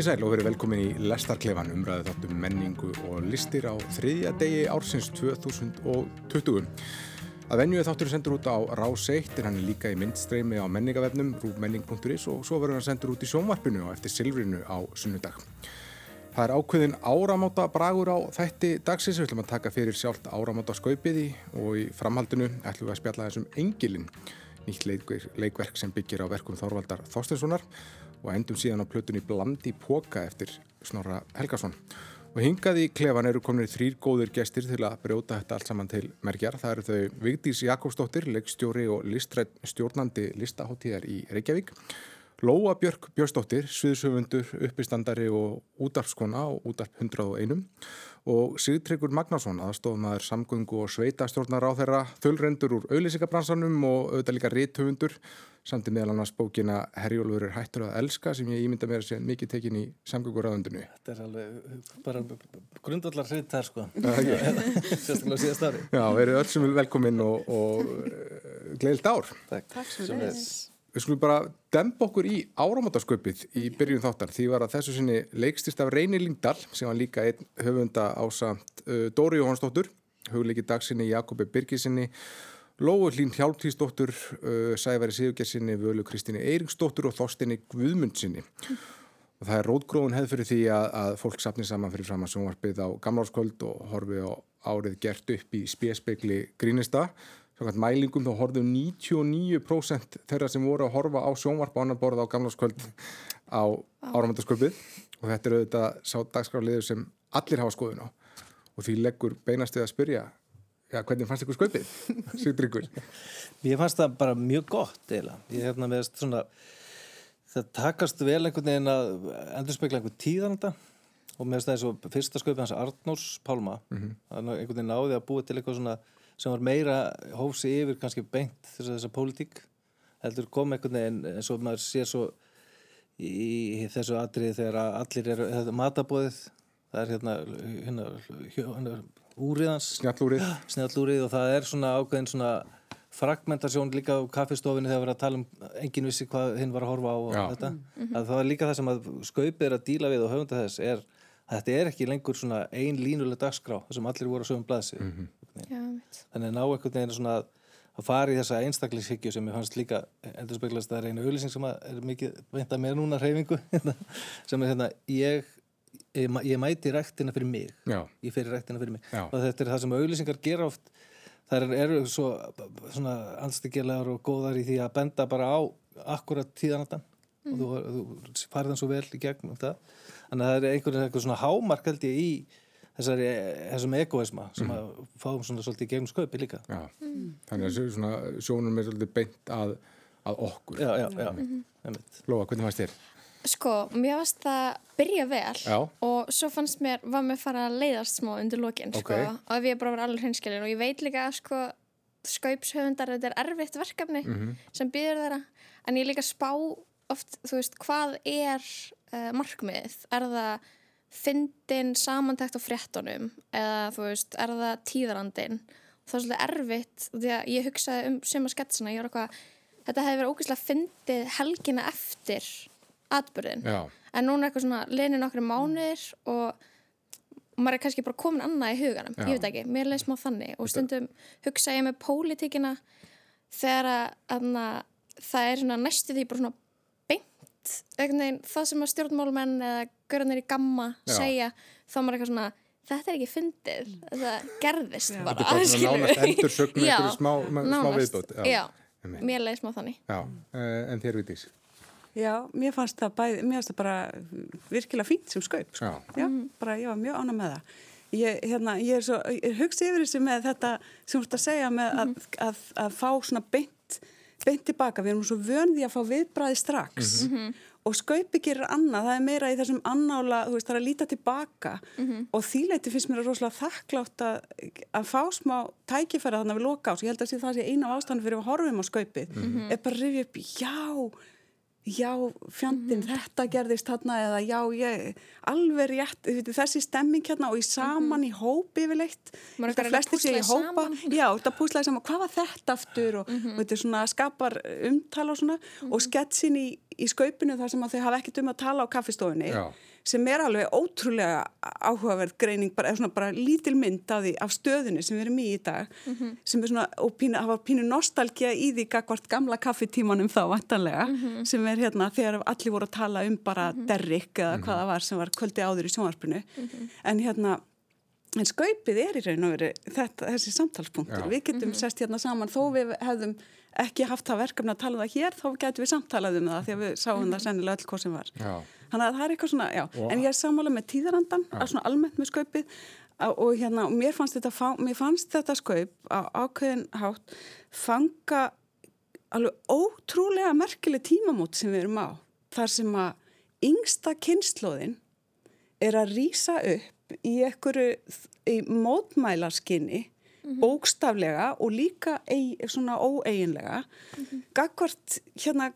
Komið sæl og verið velkomin í Lestarklefan umræðið þáttum menningu og listir á þriðja degi ársins 2020. Að venju þáttur sendur út á Rás 1 en hann er líka í myndstreymi á menningavefnum rúmenning.is og svo verður hann sendur út í sjónvarpinu og eftir Silvrinu á sunnudag. Það er ákveðin áramáta bragur á þætti dagsins, við ætlum að taka fyrir sjálft áramáta skaupiði og í framhaldinu ætlum við að spjalla þessum Engilin, nýtt leikverk sem byggir á verkum Þorvaldar Þorstenssonar og endum síðan á plötunni Blandi Póka eftir Snorra Helgason. Og hingað í klefan eru komin þrýr góðir gestir til að brjóta þetta allt saman til merkjar. Það eru þau Vigdís Jakobsdóttir, leikstjóri og listrætt stjórnandi listaháttíðar í Reykjavík. Lóa Björk Björnsdóttir, sviðsöfundur, uppistandari og útarpskona og útarp 101 og Sigtryggur Magnarsson, aðstofnaður samgöngu og sveitastjórnar á þeirra þölrendur úr auðlýsingabransanum og auðvitað líka ríthöfundur samt í meðal annars bókina Herjólfur er hættur að elska sem ég ímynda mér að sé mikið tekin í samgönguræðundinu. Þetta er alveg bara grundallar hritt þar sko, sérstaklega síðast ári. Já, verið öll sem vil velkomin og, og gleilt ár. Takk. Takk. Við skulum bara dempa okkur í áramátasköpið í byrjun þáttar því var að þessu sinni leikstist af Reyni Lingdal sem var líka einn höfunda ásamt uh, Dóri Jóhannsdóttur, hugleiki dagsinni Jakobi Birgisinni, Lóu Hlín Hjálptíðsdóttur, uh, Sæværi Sigurgersinni, Völu Kristíni Eiringsdóttur og Þorstinni Guðmundsinni. Og það er rótgróðun hefð fyrir því að, að fólk sapni saman fyrir fram að sjónvarpið á gamlárskvöld og horfi á árið gert upp í spjespegli grínista Svona mælingum þá horfðu 99% þeirra sem voru að horfa á sjónvarp á annar borð á gamlarskvöld á áramöndarsköpið og þetta er auðvitað sá dagskrafliður sem allir hafa skoðun á og því leggur beinastið að spyrja já, hvernig fannst ykkur sköpið? Sigdryggur Ég fannst það bara mjög gott eiginlega. Ég hef hérna með svona það takast vel einhvern veginn að endur spekla einhvern tíðananda og með þess að fyrsta sköpið hans Arnórs Pálma, mm -hmm. einhvern veginn náði að búa til eitthvað svona sem var meira hófsi yfir kannski beint þess að þessa pólitík heldur kom einhvern veginn eins og maður sér svo í þessu atriði þegar allir eru matabóðið það er hérna, hérna, hérna úriðans snjallúrið. snjallúrið og það er svona ákveðin svona fragmentasjón líka á kaffistofinu þegar við erum að tala um engin vissi hvað hinn var að horfa á þetta mm -hmm. að það er líka það sem að skaupið er að díla við og höfunda þess er þetta er ekki lengur svona ein línuleg dagskrá þessum allir voru að sögum blaðsi mm -hmm. Þannig að ná einhvern veginn svona að fara í þessa einstaklingshyggju sem ég fannst líka endur speglast að það er einu auðlýsing sem er mikið veint að mér núna reyfingu sem er hérna ég, ég, ég mæti rættina fyrir mig. Já. ég fyrir rættina fyrir mig. Já. og þetta er það sem auðlýsingar gera oft. Það eru svo svona anstíkjalegar og góðar í því að benda bara á akkurat tíðanatan mm. og þú, þú farið þann svo vel í gegnum það. Þannig að það er einhvern veginn svona hámark held ég í þessari, þessum egoisma sem mm. að fáum svona svolítið gegnum sköpi líka Já, mm. þannig að svona sjónum er svolítið beint að, að okkur Já, já, já mm -hmm. Lóa, hvernig fannst þér? Sko, mér fannst það byrja vel já. og svo fannst mér, var mér fara að leiðast smá undir lokin, sko, okay. og ef ég bara var alveg hreinskilin og ég veit líka að sko skaupshöfundar, þetta er erfitt verkefni -hmm. sem býður þeirra, en ég líka spá oft, þú veist, hvað er uh, markmið? Er það fyndin samantækt á fréttonum eða þú veist, er það tíðarandin? Það er svolítið erfitt því að ég hugsaði um suma sketsina, þetta hefði verið ógeðslega fyndið helgina eftir atbyrðin Já. en núna er eitthvað svona leinin okkur mánuðir og maður er kannski bara komin annað í huganum, Já. ég veit ekki, mér leið smá þannig og stundum hugsa ég með pólitíkina þegar að, að það er svona næstu því bara svona veginn, það sem að stjórnmálmenn eða görðanir í gamma Já. segja þá er maður eitthvað svona þetta er ekki fyndið, þetta gerðist Þetta bara, er bara nánast endur sögnu Já, einhverju smá, smá viðbót. Já, mér leiði smá þannig. Já, uh, en þér vitís Já, mér fannst það bæði, mér fannst það bara virkilega fínt sem skaup. sko. Já, Já, bara ég var mjög ána með það. Ég, hérna, ég er svo, ég hugsi yfir þessu með þetta sem þú ert að segja með að, að, að fá svona beint, beint tilbaka. Við erum svo vönði að fá viðbræði strax og skaupi gerir annað, það er meira í þessum annála, þú veist, það er að líta tilbaka og þýleiti finnst mér rosalega þakklátt að, að fá smá tækifæra þannig að við loka ás. Ég held að sé það sé eina af ástæðan fyrir að horfum á skaupið. Er bara að rifja upp, já, já, fjandinn, mm -hmm. þetta gerðist þarna eða já, ég, alveg rétt þessi stemming hérna og í saman mm -hmm. í hópi yfirleitt þetta flesti sé í hópa já, þetta púslaði saman, hvað var þetta aftur og, mm -hmm. og þetta svona skapar umtala og svona og mhm. sketsin í, í skaupinu þar sem að þau hafa ekkert um að tala á kaffistofunni já sem er alveg ótrúlega áhugaverð greining, bara, svona, bara lítil mynd af, því, af stöðinu sem við erum í í dag mm -hmm. sem er svona, og pínu, það var pínu nostálgja í því gagvart gamla kaffitímanum þá vantanlega, mm -hmm. sem er hérna þegar allir voru að tala um bara mm -hmm. Derrick eða hvað það var sem var kvöldi áður í sjónvarpinu mhm. en hérna en skaupið er í raun og þetta, þessi samtalspunktur, Já. við getum mhm. sest hérna saman þó við hefðum ekki haft það verkefni að tala um það hér, þá getum við samtalað um það því að við sáum það mhm. sennilega öll hvað sem var Já þannig að það er eitthvað svona, já, og en ég er sammála með tíðarandan, svona almennt með skaupið. Og hérna, og mér fannst þetta mér fannst þetta skaup á ákveðin hátt fanga alveg ótrúlega merkileg tímamót sem við erum á, þar sem að yngsta kynnslóðin er að rýsa upp í einhverju í mótmælarskinni Mm -hmm. bókstaflega og líka ei, svona óeiginlega mm -hmm. gagvart hérna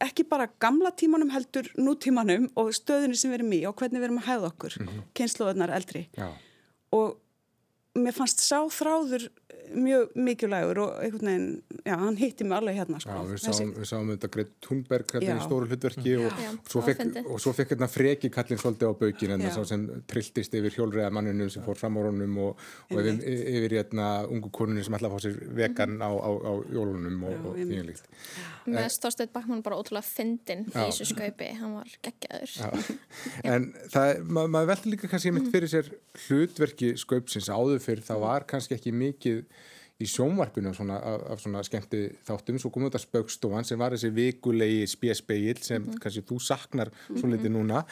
ekki bara gamla tímanum heldur nútímanum og stöðunni sem við erum í og hvernig við erum að hæða okkur mm -hmm. kynsluðunar eldri Já. og mér fannst sá þráður mjög mikilvægur og einhvern veginn, já, hann hitti mig alveg hérna sko. Já, við sáum, við sáum þetta Greit Thunberg hérna í stóru hlutverki og, já, og svo fekk, og svo fekk hérna freki kallin svolítið á baugin en það sá sem trilltist yfir hjólriða manninu sem fór fram á rónum og, og yfir, yfir hérna ungu konunni sem að fá sér vegan á, á, á jólunum og, og því líkt Með Stórstedt Bakmann bara ótrúlega fyndin í þessu skaupi, hann var geggjaður. En það, ma maður veldi líka kannski mitt fyrir sér hlutverki skaupsins. Áður fyrir það var kannski ekki mikið í sjónvarpinu svona, af, af svona skemmti þáttum svo komum við þetta spökstofan sem var þessi vikulegi spjesspeil sem mm -hmm. kannski þú saknar mm -hmm. svo litið núna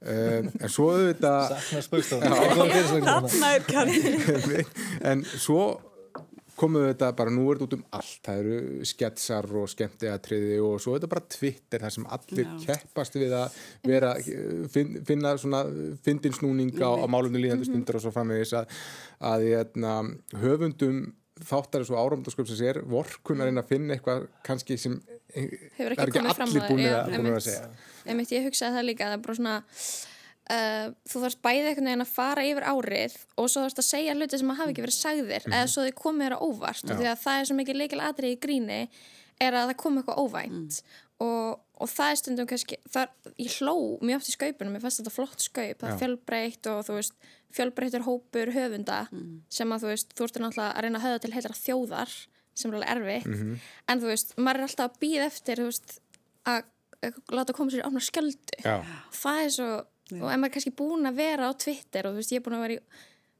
um, en svo auðvitað saknar spökstofan en svo komum við þetta bara, nú er þetta út um allt það eru sketsar og skemmtiatriði og svo er þetta bara Twitter þar sem allir Já. keppast við að vera fin, finna svona findinsnúninga á, á málunni líðandi mhm. stundur og svo framvegis að, að, að hérna, höfundum þáttar þessu áramdagsköp sem er vorkunarinn að finna eitthvað kannski sem hefur ekki, ekki allir búin að, búin að segja. Emitt, Ég hugsaði það líka það er bara svona uh, þú þarfst bæðið einhvern veginn að fara yfir árið og svo þarfst að segja hluti sem hafa ekki verið sagðir mm eða svo þau komið þér á óvart. Og því að það er svo mikið leikil aðrið í gríni er að það kom eitthvað óvænt. Mm. og, og það er stundum kannski það, ég hló mjög oft í skaupunum ég fannst þetta flott skaup, það er fjölbreytt og þú veist fjölbreyttur hópur höfunda mm. sem að þú veist, þú ert náttúrulega að reyna að höfða til heitara þjóðar sem er alveg erfitt mm -hmm. en þú veist, maður er alltaf að býða eftir veist, að, að láta koma sér áfna skjöldu Já. það er svo, Já. og ef maður er kannski búin að vera á Twitter og þú veist, ég er búin að vera í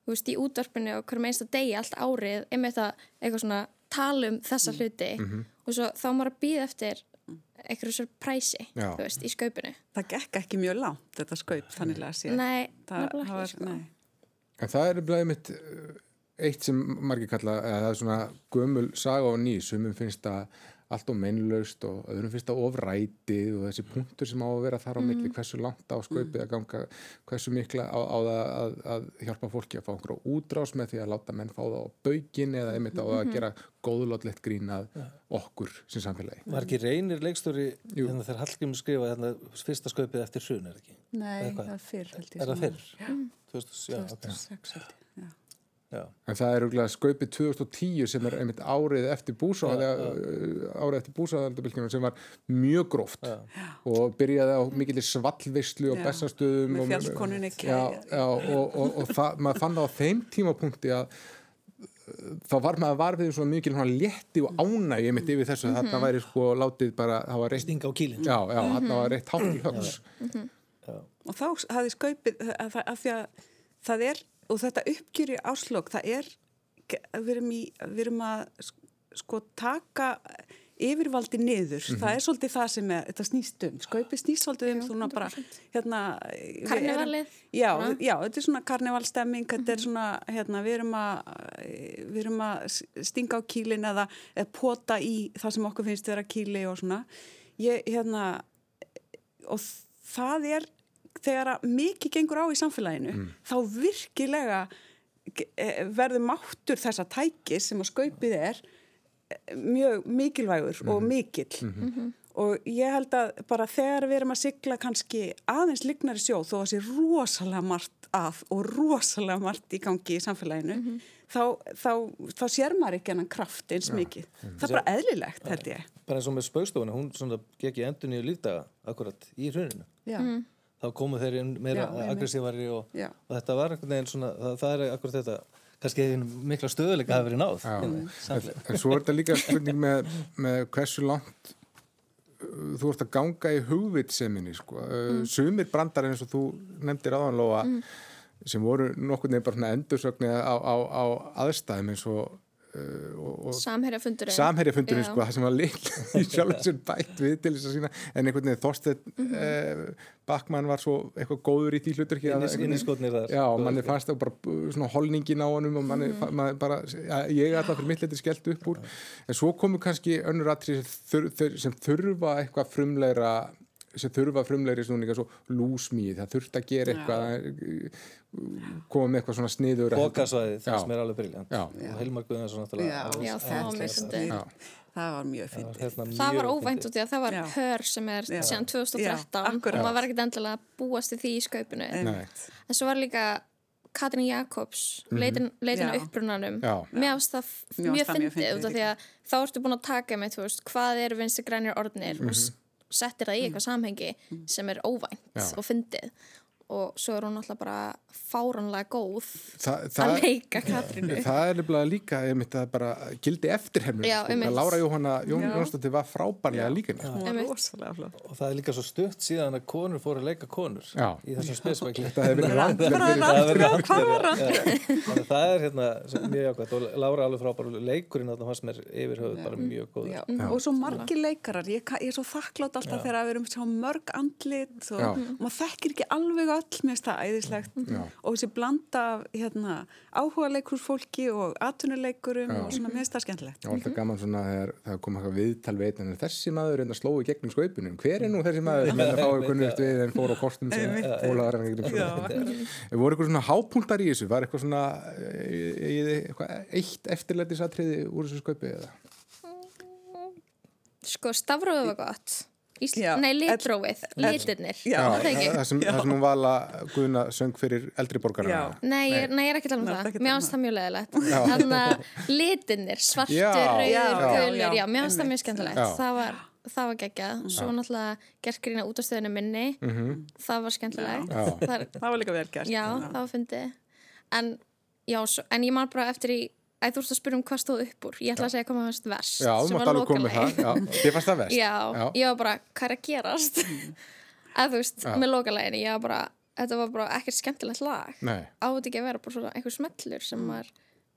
þú veist, í útvarpinu og hverjum einsta degi allt árið, einmitt að eitthvað svona tala um þessa mm. hluti mm -hmm. og svo þá maður að býða eftir eitthvað svo præsi, þú veist, í skaupinu. Það gekk ekki mjög langt, þetta skaup þannig að sé Nei, nefnilega ekki, sko. En það er blæðið mitt eh, eitt sem margir kalla, eða það er svona gömul saga og ný, sumum finnst það allt og mennlaust og öðrum finnst það ofrætið og þessi punktur sem á að vera þar á miklu, mm. hversu langt á skaupið að ganga, hversu mikla á, á það að, að hjálpa fólki að fá einhverju útrás með því að láta menn fá það á baugin eða einmitt á að mhm. gera góðlótlegt grínað okkur sem samfélagi. Var ekki reynir leikstóri hérna þegar Hallgrim skrifaði hérna fyrsta skaupið eftir hrun, er ekki? Nei, það er fyrr held ég. Er það fyrr? Já. 2006 held ég. Já. En það er auðvitað skaupið 2010 sem er einmitt árið eftir búsáð árið eftir búsáðaldabildinu sem var mjög gróft já. og byrjaði á mikilir svallvistlu og bestastöðum og, og, og, og það, maður fann það á þeim tímapunkti að þá var maður varfið svo mikil létti og ánægi mitt yfir þessu mm -hmm. þarna væri sko látið bara reitt, stinga á kílin já, já, mm -hmm. þarna var reitt högs mm -hmm. og þá hafði skaupið að, að, að því að það er og þetta uppgjöri áslokk, það er við erum, í, við erum að sko taka yfirvaldi niður, mm -hmm. það er svolítið það sem er, þetta snýst um, skaupið snýst svolítið um svona bara, hérna Karnevalið já, já, þetta er svona karnevalstemming, mm -hmm. þetta er mhm. svona hérna, við erum að við erum að stinga á kílin eða, eða pota í það sem okkur finnst vera kíli og svona ég, hérna og það er þegar að mikið gengur á í samfélaginu mm. þá virkilega eh, verður máttur þessa tækis sem að skaupið er eh, mjög mikilvægur mm. og mhm. mikill mm -hmm. og ég held að bara þegar við erum að sigla kannski aðeins lignari sjó þó að það sé rosalega margt að og rosalega margt í gangi í samfélaginu mm -hmm. þá, þá, þá sér maður ekki hennan kraft eins mikið ja. það er bara eðlilegt held ég bara eins og með spaustofuna, hún gekk í endur nýju lífdaga akkurat í hruninu mm. Þá komu þeir meira aggressívari og, og þetta var einhvern veginn svona það, það er akkurat þetta kannski mikla stöðuleika að verið náð en, en svo er þetta líka spurning með, með hversu langt þú ert að ganga í hugvitseminni sko. mm. sumir brandar eins og þú nefndir áðanlóa mm. sem voru nokkur nefn bara endursögni á, á, á aðstæðum eins og Uh, Samherjafundurinn. Samherjafundurinn sko, það sem var líka í sjálf sem bætt við til þess að sína en einhvern veginn Þorstein mm -hmm. eh, Bakmann var svo eitthvað góður í því hlutur Inniskotnir þar. Já, manni fannst það bara svona holningin á honum og manni mm -hmm. bara, ja, ég er alltaf fyrir mitt letið skellt upp úr. En svo komu kannski önnur aðtrið sem þurfa eitthvað frumleira sem þurfa frumlegri snúninga svo lúsmíð, það þurft að gera eitthvað koma með eitthvað svona sniður Bókasvæði, það sem er alveg briljant og Helmar Guðnarsson það var mjög fyndið. Hérna, það var óvænt út í að það var hör sem er já. síðan 2013 og maður var ekkert endilega búast í því í skaupinu. En svo var líka Katrin Jakobs -hmm. leitin á upprunanum. Mér ást það mjög fyndið út af því að þá ertu búin að taka með veist, hvað eru vinsti grænir orðnir? Mm -hmm. og settir það í eitthvað samhengi sem er óvænt og fyndið og svo er hún alltaf bara fáranlega góð Þa, að leika Katrínu. Það er nefnilega líka einmitt, bara gildi eftirhermur sko. Lára Jóhanna Jón Jónsdóttir var frábærlega líka og það er líka svo stutt síðan að konur fóru að leika konur Já. í þessum spesvækli það hefur verið það er hérna mjög ákvæmt og Lára alveg frábæru leikurinn að það fannst mér yfir höfuð bara mjög góð og svo margi leikarar. Ég er svo þakklátt alltaf þegar við erum svo mörg andlit og maður þekkir ekki alveg öll mér finnst það æðislegt. Já. og þessi blanda hérna, áhuga leikur fólki og atvinnuleikurum og svona mér finnst það skemmtilegt. Og alltaf gaman svona þegar það kom eitthvað viðtal veit en þessi maður er að slói gegnum skaupunum hver er nú þessi maður? Sem er að fá einhvern við en fór á kostum sem ólaðar voru eitthvað svona hápunktar í þessu var eitthvað svona e, eitthvað eitt eftirlætisatriði úr þessu skaupi eða? Sko stafröðu var gott Ísl... Nei, litrófið, litirnir. Það sem, sem hún vala Guðuna söng fyrir eldri borgarna Nei, ég er ekki að tala um það. Mér finnst það. mjög leðilegt Þannig að litirnir, svartur, rauður, gulur Mér finnst það mjög skemmtilegt. Það var, það var geggjað. Svo náttúrulega gert grína út á stöðinu minni. Mm -hmm. Það var skemmtilegt. Það, var líka vel gert. Já, það var fyndið. En, en ég man bara eftir í Æ, þú ert að spyrja um hvað stóð upp úr. Ég ætla að segja hvað maður fannst verst Já, þú mátt alveg koma með það, já, þið fannst það verst. Já, já. ég var bara, hvað er að gerast? Að þú veist, já. með lokaleginu ég var bara, þetta var bara ekkert skemmtilegt lag. Áður ekki að vera bara svona einhver smellur sem maður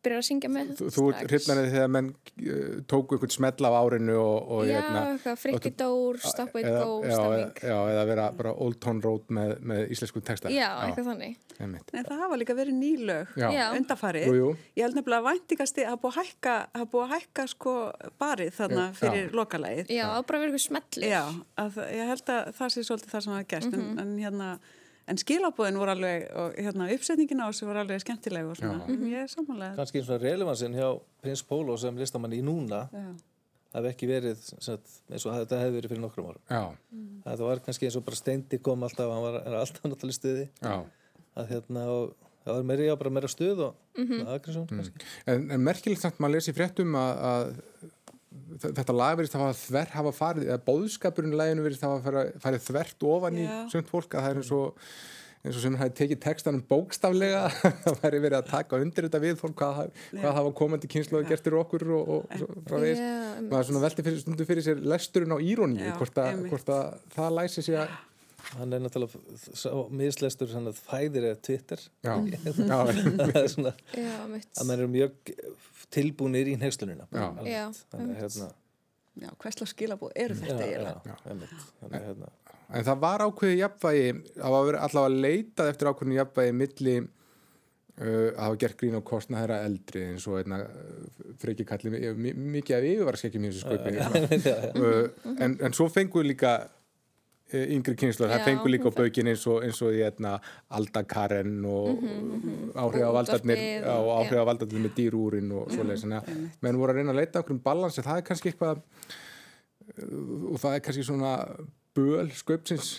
byrjar að syngja með Þú, þú hrifnaði þegar menn uh, tóku einhvern smell af árinu og, og Já, hérna, frikki dór, stop it go Já, eða vera bara Old Town Road með, með íslensku texta. Já, eitthvað þannig. En það hafa líka verið nýlög undafarið Ég held nefnilega að væntingasti að búið að hækka, að búið að hækka sko barið þarna fyrir Já. lokalægið Já, að bara verið eitthvað smellir Já, að, ég held að það sé svolítið það sem það gæst mm -hmm. en, en hérna en skilabóðin voru alveg og hérna, uppsetningin á þessu voru alveg skemmtileg og svona, mm -hmm. ég er samanlega Kanski eins og relevansin hjá Prins Pólo sem listamann í núna hafi ekki verið sagt, eins og þetta hefði verið fyrir nokkrum árum. Mm. það var kannski eins og bara Steindi kom alltaf, hann var alltaf náttúrulega stuði. Að hérna og það var meira, já, bara meira stuð og mm -hmm. agressjón mm. En, en merkilegt samt maður lesi fréttum að, að þetta lag verist að hafa, hafa farið eða bóðskapurinn læginu verist að hafa farið þvert ofan í sönd fólk að það er eins og eins og sem það hefði tekið textanum bókstaflega það væri verið að taka undir þetta við fólk hvað, hvað hafa komandi kynslu og gertir okkur og, og frá því. Maður svona velti fyrir, stundu fyrir sér lesturinn á íróni hvort, hvort að það læsi sig að hann er náttúrulega mislestur fæðir eða Twitter. Já. það er svona já, að maður er mjög tilbúinir í nextlunina hérna, hversla skilabóð eru þetta eiginlega? hérna. en það var ákveði jafnvægi það var allavega leitað eftir ákveðinu jafnvægi milli uh, að hafa gert grín á kostnæðra eldri eins og einna uh, freki kalli mikið af yfirvarskekkjum í þessu sköpini uh, en, en svo fenguðu líka yngri kynslar, það fengur líka á baukinn eins og, eins og í etna, Aldakarren og mm -hmm. áhrif á valdarnir og áhrif á valdarnir með dýrúrin og svoleiðis, þannig að menn voru að reyna að leita okkur um balansi, það er kannski eitthvað og það er kannski svona böl sköpsins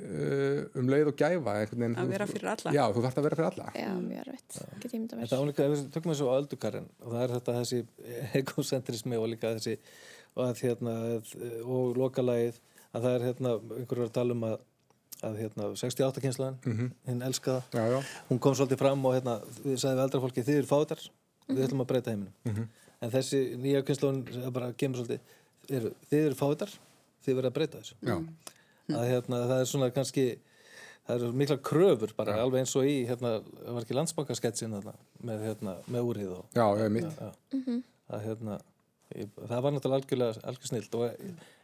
uh, um leið og gæfa að vera fyrir alla. Já, þú þarfst að vera fyrir alla. Já, mjög rætt, get ég mynda mér. Þetta álega, við tökum þessu á öldukarinn og það er þetta þessi egocentrismi og líka þessi og, hérna, og lokalægið að það er hérna, einhverjur að tala um að, að hérna, 68 kynslaðan mm -hmm. hinn elskaða, já, já. hún kom svolítið fram og hérna, við sagðum eldra fólki þið eru fátar, mm -hmm. við ætlum að breyta heiminum mm -hmm. en þessi nýja kynslaðun bara kemur svolítið, eru, þið eru fátar þið verður að breyta þessu að, hérna, það er svona kannski það eru mikla kröfur bara já. alveg eins og í, hérna, það var ekki landsbankasketsin með, hérna, með úrið og, já, ég er mitt hérna það var náttúrulega algjörlega algjör snilt og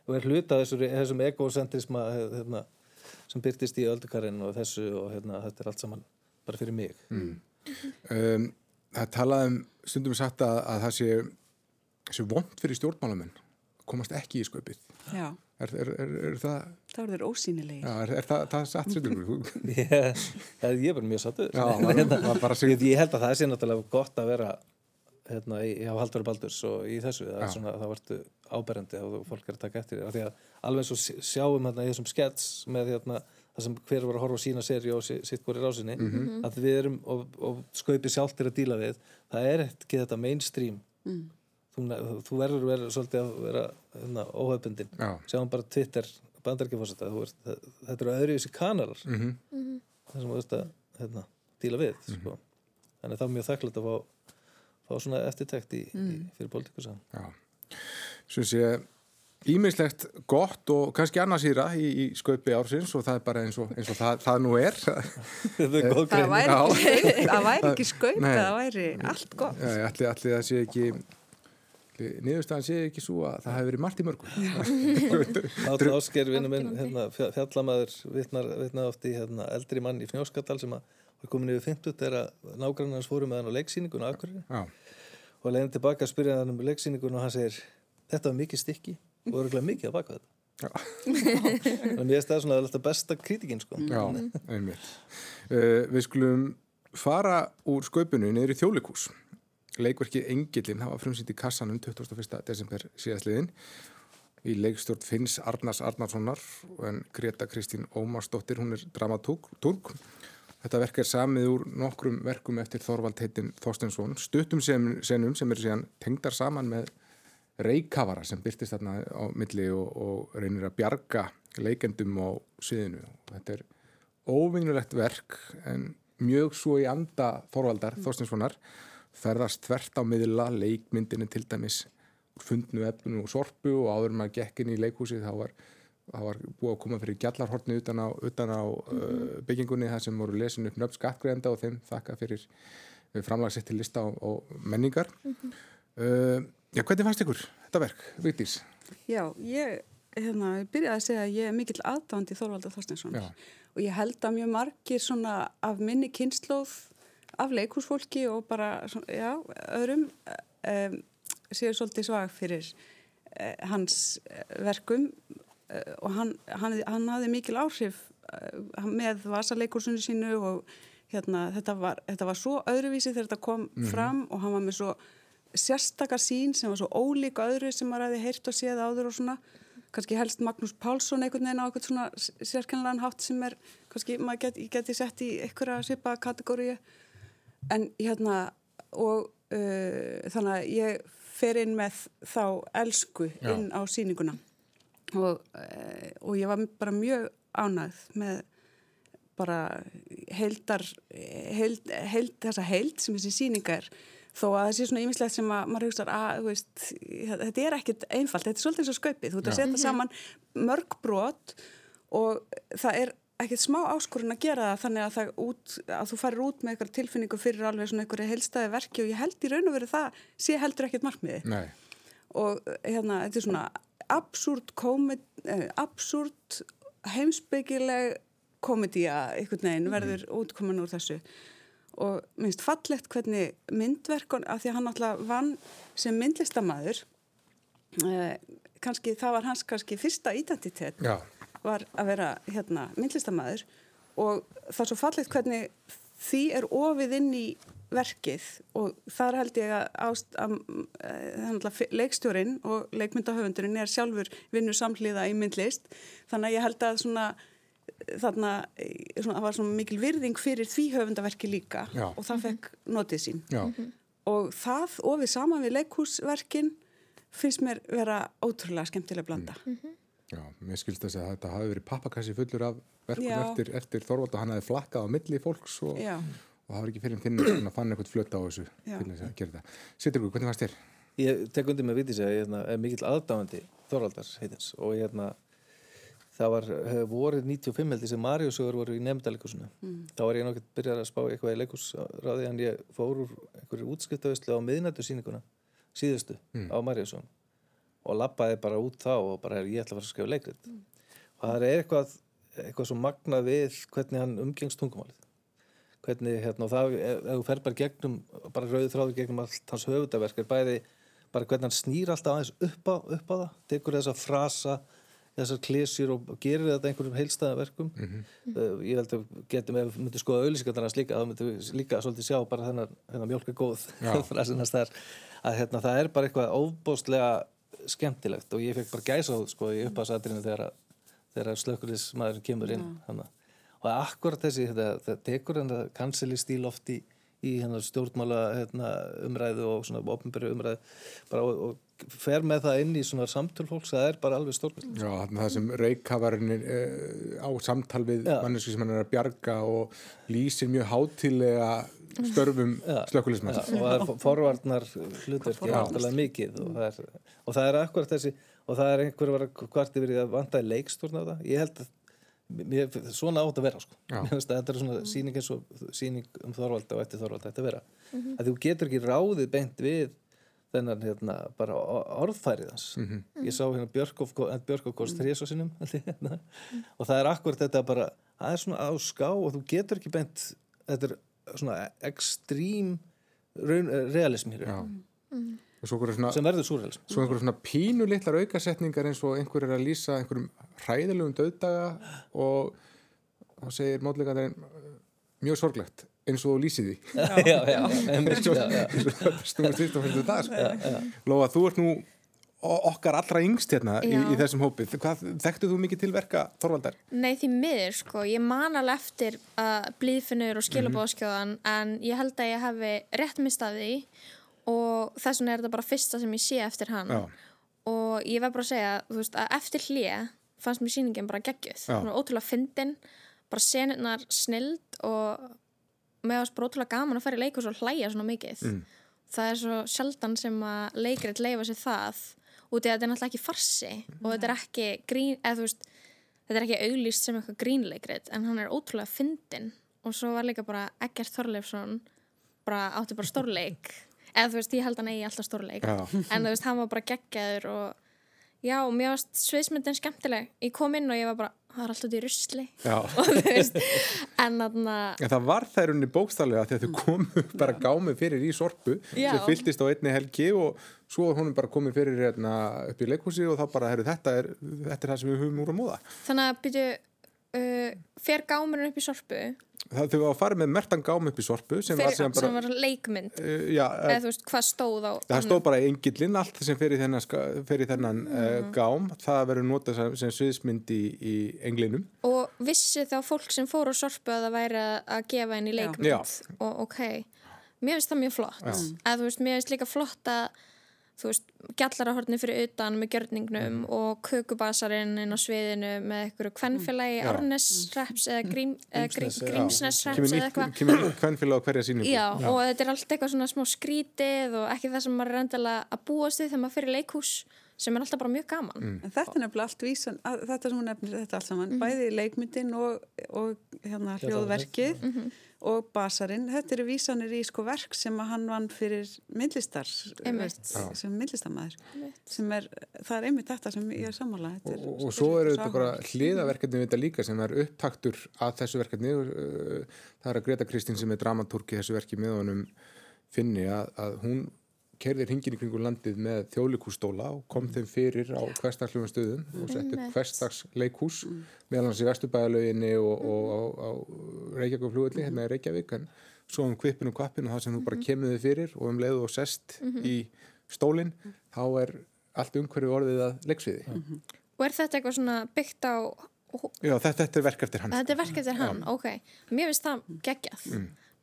og er hluta þessum, þessum egocentrisma hérna, sem byrtist í öldukarinn og þessu og hérna, þetta er allt saman bara fyrir mig mm. um, Það talaðum stundum sagt að, að það sé, sé vond fyrir stjórnmálamenn komast ekki í sköpið Já Er, er, er, er það... Það eru þeir ósýnilegir. Já, er það, það satt sýttur? ég, ég er bara mjög sattur. Ég, ég held að það sé náttúrulega gott að vera hérna, í, á Haldur Baldurs og í þessu það, svona, það vartu áberandi og fólk er að taka eftir því að alveg svo sjáum hérna, í þessum skets með hérna, það sem hver var að horfa á sína seri og sitt hvori rásinni mm -hmm. að við erum og, og skaupi sjálft er að díla við það er ekki þetta mainstream mm. þú, þú verður að vera svolítið að vera hérna, óhauðbundin sjáum bara Twitter bandarkifásetta þetta eru öðru í þessi kanalar mm -hmm. það sem þú veist að hérna, díla við -hmm. sko. þannig það er mjög þakklátt að fá fá svona eftirtækt í, mm. í, fyrir politikusa Svo sé ímislegt gott og kannski annarsýra í, í sköpi ársins og það er bara eins og, eins og það, það nú er. Það, það væri ekki, það væri ekki sköpi það væri allt gott. Já, allir, allir það sé ekki niðurstaðan sé ekki svo að það hefur verið margt í mörgum Áttur Ásker vinnu minn hérna, fjallamæður vitna oft í hérna, eldri mann í Fnjóskattal sem að við komum niður 50 þegar nágrannars fórum með hann á leiksýningun á Akureyri. Og leiðin tilbaka að spyrja hann um leiksýningun og hann segir þetta var mikið stykki og örgulega mikið að baka þetta. Að ég stæði svona alltaf besta kritikinn sko. Já, einmitt. Uh, Við skulum fara úr sköpunni niður í þjólikús leikverkið Engilinn hafa frumsýtt í kassanum 21. desember síðastliðin í leikstjórn Finns Arnars Arnarssonar en Greta Kristín Ómarsdóttir hún er dramatúrk Þetta verk er samið úr nokkrum verkum eftir Þorvald heitin Þorstensson, stuttum senum sem eru síðan tengdar saman með reykavara sem byrtist þarna á milli og, og reynir að bjarga leikendum á sviðinu. Þetta er óvinnulegt verk en mjög svo í anda Þorvaldar mm. Þorstenssonar ferðast þvert á miðla leikmyndinu til dæmis fundnu efnu og sorpu og áður maður gekkin í leikhúsið þá var það var búið að koma fyrir gjallarhortni utan á, utan á mm -hmm. uh, byggingunni þar sem voru lesin upp nöfn skattgreðenda og þeim þakka fyrir framlagsitt til lista og, og menningar mm -hmm. uh, Já, hvernig fannst ykkur þetta verk, Vigdís? Já, ég hérna, byrjaði að segja að ég er mikill aðdánd í Þorvaldur Þorstensson og ég held að mjög margir svona af minni kynnslóð af leikúsfólki og bara, svona, já, öðrum um, séu svolítið svag fyrir uh, hans verkum Eh, og hann, hann, hann hafði mikil áhrif eh, með vasaleikursunu sínu og hérna, þetta, var, þetta var svo öðruvísi þegar þetta kom mm -hmm. fram og hann var með svo sérstakar sín sem var svo ólíka öðru sem maður hefði heyrt og séð áður og svona kannski helst Magnús Pálsson einhvern veginn á eitthvað svona sérkennilegan hátt sem er kannski maður geti, geti sett í einhverja svipa kategóri en hérna og uh, þannig að ég fer inn með þá elsku inn Já. á síninguna og, eh, og ég var bara mjög ánægð með bara heldar held, held, þessa held sem þessi síninga er. Þó að það sé svona ýmislegt sem að maður hugsa að veist, þetta er ekkit einfalt, þetta er svolítið eins og skaupið. Þú ert að setja saman mörg brot og það er ekkert smá áskorun að gera það þannig að, það út, að þú farir út með eitthvað tilfinningu fyrir alveg svona einhverju heilstæði verki og ég held í raun og veru það sé heldur ekkert markmiði Nei. og hérna þetta er svona absúrt eh, absúrt heimsbyggileg komedía einhvern veginn verður mm. útkoman úr þessu og minnst fallegt hvernig myndverkon af því að hann alltaf vann sem myndlistamæður eh, kannski það var hans kannski fyrsta identitet Já. var að vera hérna myndlistamæður og það er svo fallegt hvernig því er ofið inn í verkið og þar held ég að, ást, að, að, að leikstjórin og leikmyndahöfundurinn er sjálfur vinnu samhliða í myndlist. Þannig að ég held að svona þarna, svona, það var svona mikil virðing fyrir því höfundaverki líka Já. og það fekk notið sín. Já. og það ofið saman við leikhúsverkin finnst mér vera ótrúlega skemmtilega blanda. Já, mér skilst þess að þetta hafi verið pappakassi fullur af verkum Já. eftir, eftir Þorvald og hann hafi flakkað á milli fólks og, Já, og það var ekki fyrir finnur sem að fann eitthvað flöta á þessu til þess að gera þetta. Sittur ykkur, hvernig fannst þér? Ég tek undir með vitið sér að ég hérna, er mikill aðdáðandi Þorvaldars heitins. Og hérna það var vorið 95 heldur sem Mariusögur voru í nefndaleikursinu mm. þá var ég nokkið byrjað að spá eitthvað í leikursráði en ég fór úr einhverju útskiptavislu á miðnættu síninguna síðustu á Mariusögun og lappaði bara út þá og bara ég ætla að fara að skrifa leikrit. Og það er eitthvað eitthvað svo magnað við hvernig hann umgengst tungumálið hvernig hérna og það ef ef þú fer bara gegnum bara rauði þráður gegnum allt hans höfundaverk er bæði bara hvernig hann snýr alltaf aðeins upp á, upp á það tekur þessa frasa þessar klísjur og gerir þetta einhverjum heilstæða verkum. Uh, ég held að getum ef við myndum skoða auðlýsingarnar hans líka þá myndum við líka svolítið sjá bara þennan, þennan mjólk er góð frasinast þar. Að hérna, það er bara eitthvað óbóstlega skemmtilegt og ég fekk bara gæsa á sko í uppáðsatrinu þegar, að- þegar slökkulismæðurinn kemur inn hana. Og akkurat þessi þetta, þetta tekur þetta kanseli stíl oft í, í hérna, stjórnmála hérna, umræðu og svona ofnbyrju umræðu. Bara, og, og fer með það inn í svona samtöl fólks það er bara alveg stórkvæmt Já, þarna það sem reykhavarinn uh, á samtal við mannesku sem hann er að bjarga og lýsir mjög hátilega störfum slökkulismann. og það er forvarnar hlutverki náttúrulega mikið og það, er, og það er akkurat þessi og það er einhver að yfir í að vantaði leikstórn á það. Ég held að mér, svona átt að vera sko. Þetta er svona síning eins og síning um Þorvalda og eftir Þorvalda þetta vera. Að þú getur ekki ráðið beint við þennan hérna bara o- orðfærið hans. Ég sá hérna Björkov Björkov kost þrís og sinnum hérna. og það er akkurat þetta bara það er svona á ská og þú getur ekki beint þetta er svona ekstrím raun, eh, realism Og svona, sem verður súrealism svo einhverju svona pínu litlar aukasetningar eins og einhver er að lýsa einhverjum hræðilegum döðdaga og þá segir mótleikandarinn mjög sorglegt eins og þú lýsið því. já, já, einmitt, já, já. Snúið fyrst og fyrst það, sko. Lóa, þú ert nú okkar allra yngst hérna í, í þessum hópið. Hvað, þekktu þú mikið til verka Þorvaldar? Nei því miður sko, ég man alveg eftir uh, blíðfinnur og skilabóðskjóðan en ég held að ég hefði rétt mistað því og þess vegna er þetta bara fyrsta sem ég sé eftir hann. Já. og ég verð bara að segja þú veist, að eftir hlið fannst mér sýningin bara var ótrúlega fyndin bara senirnar snild og með ást bara ótrúlega gaman að fara í leikus og hlæja svona mikið. Mm. það er svo sjaldan sem að leikrit leifa sér það út í að þetta er náttúrulega ekki farsi og þetta er ekki grín, eða þú veist þetta er ekki auglýst sem eitthvað grínleikrit en hann er ótrúlega fyndin og svo var líka bara Eggert Þorleifsson bara átti bara stórleik eða þú veist, ég held hann eigi alltaf stórleik Já. en þú veist, hann var bara geggjaður og já, og mér varst sviðsmyndin skemmtileg ég kom inn og ég var bara, það er alltaf í rusli og þú veist, en þarna En það var það í rauninni bókstaflega því að þau komu bara gámi fyrir í sorpu Já. sem fylltist á einni helgi og svo honum bara komið fyrir hérna, upp í leikhúsi og þá bara, herru, þetta er, þetta er það sem við höfum úr að móða. þannig að byrju uh, fer gámurinn upp í sorpu. Það, þau var að fara með mertan gám upp í sorpu sem var fyrir, sem sem bara, var leikmynd. Uh, já, eða þú veist, hvað stóð á það stóð bara engillin, allt sem fer í þennan, fer í þennan uh, gám, það verður notað sem, sem sviðsmynd í, í englinum. og vissi þá fólk sem fór á sorpu að það væri að- gefa henni leikmynd? Já. og ok, mér finnst það mjög flott. Að þú veist, mér finnst líka flott að þú veist, gjallarahorni fyrir utan með gjörningnum og kökubasarinn inn á sviðinu með einhverju kvennfélagi Já. Árnesreps eða grím, Grímsnes, já. Grímsnesreps eða eitthvað. kemur hvernfélag á hverja síningu. Já, og þetta er allt eitthvað svona smá skrítið og ekki það sem maður er endilega að búast við þegar maður fyrir leikhús sem er alltaf bara mjög gaman. Mm. En þetta er nefnilega allt vísan, að, þetta sem hún nefnir þetta allt saman, bæði leikmyndin og, og hérna hljóðverkið og basarinn, þetta eru vísanir í sko verk sem að hann vann fyrir myndlistar, sem myndlistamæður, sem er, það er einmitt þetta sem ég er sammála. Þetta er og, og svo- svo eru þetta bara hliðaverkefni við þetta líka sem er upptaktur að þessu verkefni. Uh, það er að Greta Kristín sem er dramatúrki þessu verki með honum finni að, að hún kerðir hingin í kringu landið með þjóðleikústóla og kom þeim fyrir á hverstaksljóðum stöðum og setti upp hverstaksleikús meðal hans í Vesturbæðalauginni og, og á, á Reykjavík flugulli, hérna er Reykjavík en svo um kvipinu og kvapinu það sem þú bara kemur þig fyrir og um leiðu og sest í stólinn, þá er allt umhverju orðið að leiksviði. Og er þetta eitthvað svona byggt á Já, þetta, þetta er verk eftir hann. Þetta er verk eftir hann, ok. Mér finnst það geggjað.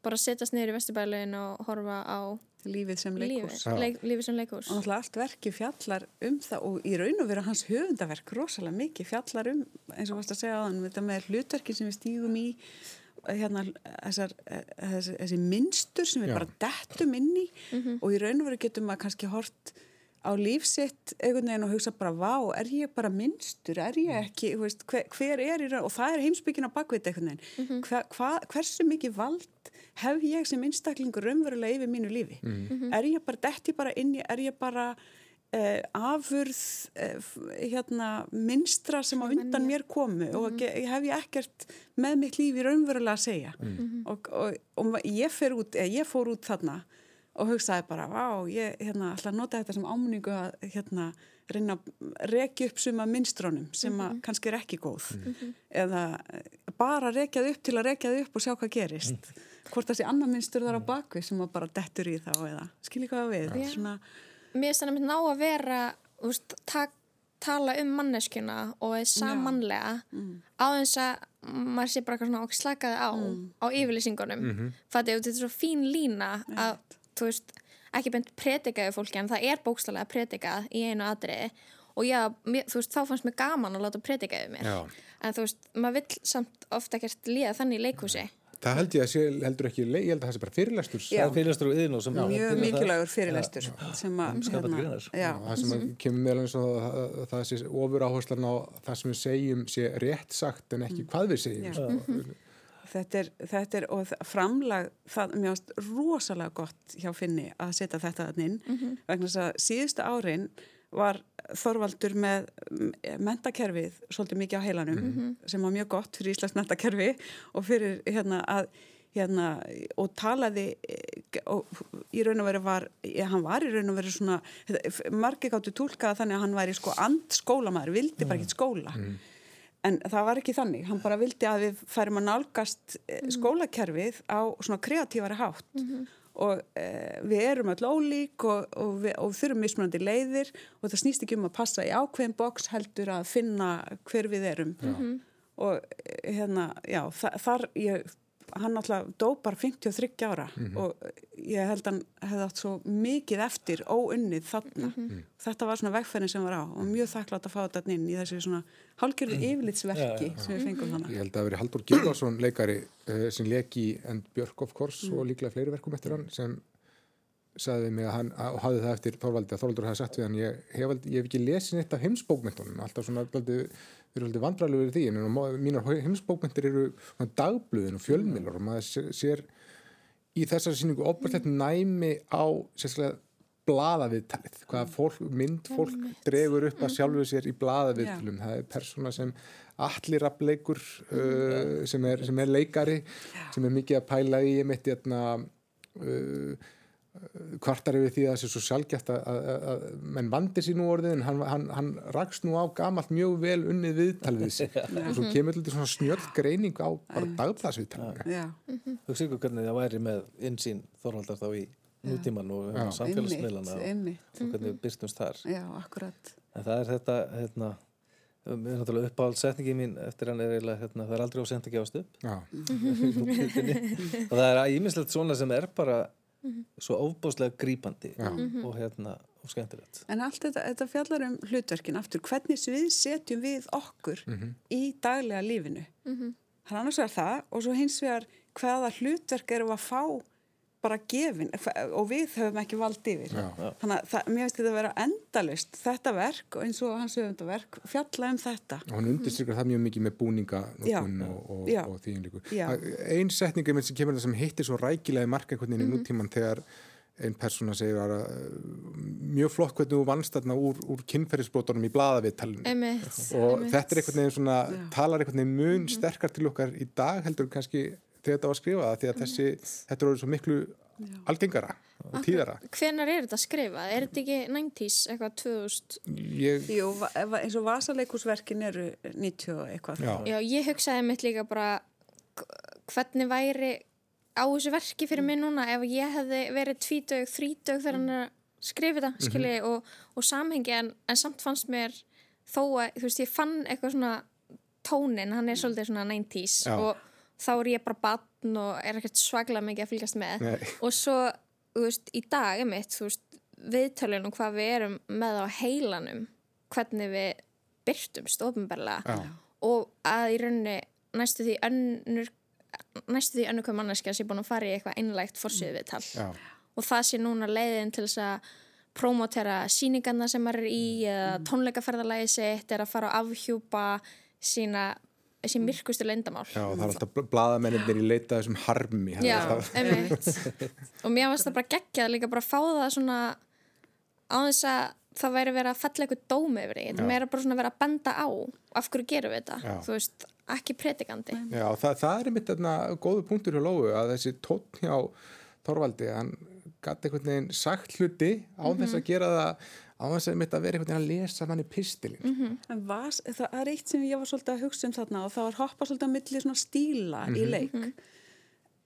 Bara setjast niður í vestibælin og horfa á lífið sem leikús lífið, lífið sem leikús og náttúrulega allt verki fjallar um það og í raun og vera hans höfundaverk rosalega mikið fjallar um eins og varst að segja á þann þetta með hlutverkin sem við stígum í hérna þessar, þessi, þessi minnstur sem við Já. bara dettum inn í og í raun og vera getum að kannski hort á lífsitt einhvern veginn og hugsa bara vá, er ég bara minnstur, er ég ekki þú veist, hver, hver er í raun? Og það er heimsbyggin á bakvið einhvern veginn. Hva, hva, hversu mikið vald hef ég sem einstaklingur raunverulega yfir mínu lífi? Er ég bara, dett ég bara inn í er ég bara Uh, afurð uh, hérna minnstra sem á undan mér komu og ge- hef ég ekkert með mitt lífi raunverulega að segja? Og, og, og ég, fer út, ég fór út þarna og hugsaði bara, vá, ég hérna, ætla að nota þetta sem áminningu að hérna, reyna að rekja upp suma minnstrónum sem að kannski er ekki góð. Eða eh, bara rekja þau upp til að rekja þau upp og sjá hvað gerist. Hvort það sé annar minnstur þar á bakvið sem að bara dettur í þá eða skilji hvað við. Já. svona Mér finnst það nefnir ná að vera úst, ta tala um manneskjuna og er samanlega á þess að maður sé bara eitthvað svona og slakaði á á yfirlýsingunum. Mm -hmm. þetta er svo fín lína að þú veist, ekki beint predikaðu fólki en það er bókstallega predikað í einu atriði og já, mér, þú veist, þá fannst mér gaman að láta predikaðu mér Já. en þú veist, maður vill samt ofta ekkert líða þannig í leikhúsi Það held ég að sé, heldur ekki, ég held að það sé bara. Það er fyrirlastur og yðin og sem mjög mikilvægur fyrirlestur sem að greinar. já, Það sem mm kemur meðal eins og að, að það sé ofur áherslan á það sem við segjum sé rétt sagt en ekki hvað við segjum. Þetta er, þetta er og framlag, það er mjög rosalega gott hjá Finni að setja þetta þannig inn. Vegna þess að síðustu árin var Þorvaldur með mm, mentakerfið svolítið mikið á heilanum sem var mjög gott fyrir Íslands mentakerfi og fyrir hérna að hérna og talaði eh, og í raun og veru var ja, hann var í raun og veru svona margir gáttu tólkað þannig að hann væri sko and skólamæður, vildi bara ekki skóla En það var ekki þannig, hann bara vildi að við færum að nálgast eh, skólakerfið á svona kreatífari hátt. Og e, við erum öll ólík og, og, við, og þurfum mismunandi leiðir og það snýst ekki um að passa í ákveðin boks heldur að finna hver við erum. Og eh, hérna, já, þa þar ég, hann alltaf dó bara 53 ára og ég held hann hefði átt svo mikið eftir óunnið þarna. Þetta var svona vegferðin sem var á og mjög þakklátt að fá þetta inn í þessu svona hálgjörðu yfirlitsverki sem við fengum þannig. Ég held að það veri Haldur Gilvarsson leikari uh, sem leki And Björk of Course og líklega fleiri verkum eftir hann sem sagði við mig að hann að, og hafði það eftir Þorvaldi að Þorvaldur hafði sagt við hann ég hef, ég hef ekki lesið neitt af heimsbókmentunum alltaf svona daldi, við erum alltaf vandræðilega við því en má- mínar heimsbókmentir eru svona dagbluðin og fjölmiðlar og maður sé- sér í þessari sýningu opastlegt næmi á sérstaklega blaðaviðtalið, hvaða fólk, mynd fólk dregur upp að sjálfu sér í blaðaviðtalum, það er persóna sem allir afleikur uh, sem, er, sem er leikari sem er mikið að pæla í ég mitt hérna uh, kvartar yfir því að það sé svo sjálfgætt að, að, að, að menn vandi sér nú orðið en hann, hann, hann rakst nú á gamalt mjög vel unnið viðtalið við sig. Og svo kemur þetta svona snjöll greining á bara dagblaðsviðtalinu. Já, Hugsa ykkur hvernig það væri með insýn Þorvaldar þá í nútíman og samfélagsmiðlana og, hvernig við byrstumst þar. Já, akkurat. en það er þetta hérna, mér er náttúrulega uppáhaldsetningi mín eftir hann er eiginlega hérna, það er aldrei á sent að gefast upp. Já, og það er ímislegt svona sem er bara svo ofbáslega grípandi Já. og hérna og skemmtilegt. En allt þetta, þetta fjallar um hlutverkin aftur, hvernig við setjum við okkur í daglega lífinu. Það er annars vegar það og svo hins vegar hvaða hlutverk erum við að fá bara gefin og við höfum ekki vald yfir. Já. Þannig að það, mér finnst þetta að vera endalust, þetta verk og eins og hans höfundaverk, fjalla um þetta. og hann undirstrykar það mjög mikið með búninga Já. og, og, Já. og því líku. Já. Einn setninga sem kemur það sem hittir svo rækilega í marka einhvern veginn í nútíman þegar einn persóna segir að mjög flott hvernig þú vannst þarna úr, úr kynferðisbrotunum í blaðaviðtalinu Einmitt, og einmitt. þetta er einhvern veginn svona Já. talar einhvern veginn mun sterkar til okkar í dag heldur kannski þegar þetta var skrifað því að þessi, þetta er orðið svo miklu algengara og tíðara Hvenar er þetta skrifað? Er þetta ekki 90s, eitthvað 2000? ég, Jú, eins og vasaleikusverkin eru 90 og eitthvað. já, Já, ég hugsaði mitt líka bara hvernig væri á þessu verki fyrir mig núna ef ég hefði verið tvítög, þrítög þegar hann er að skrifa þetta, skilji, mm -hmm. og, og samhengi en, en samt fannst mér þó að, þú veist, ég fann eitthvað svona tónin, hann er svolítið svona 90's Já. og þá er ég bara batn og er ekkert svaglega mikið að fylgjast með. Nei. og svo, þú veist, í dag er mitt, þú veist, viðtölunum hvað við erum með á heilanum hvernig við byrtumst ofinbarlega og að í rauninni næstu því önnur næstu því önnur hvað manneskja sé búin að fara í eitthvað einlægt fórsýðu viðtal. Og það sé núna leiðin til þess að promotera síningarna sem er í eða mm. tónleikaferðalagi sitt er að fara að afhjúpa sína sín myrkustu leindamál Já, það er alltaf bladamennir í leita þessum harmi Já, einmitt og mér finnst það bara geggjað líka bara að fá það svona á þess að það væri verið að falla eitthvað dómi yfir því þetta meira bara svona verið að benda á af hverju gerum við þetta, Já. þú veist ekki predikandi. Já, það, það er mitt þarna góðu punktur hjá Lóu að þessi tótt hjá Þorvaldi hann gæti einhvern veginn sagt hluti á mm -hmm. þess að gera það á þess að mitt að vera einhvern veginn að lesa manni pistilin. Mm -hmm. Vas, það er eitt sem ég var svolítið að hugsa um þarna og það var hoppa svolítið að milli svona stíla mm -hmm. í mhm. leik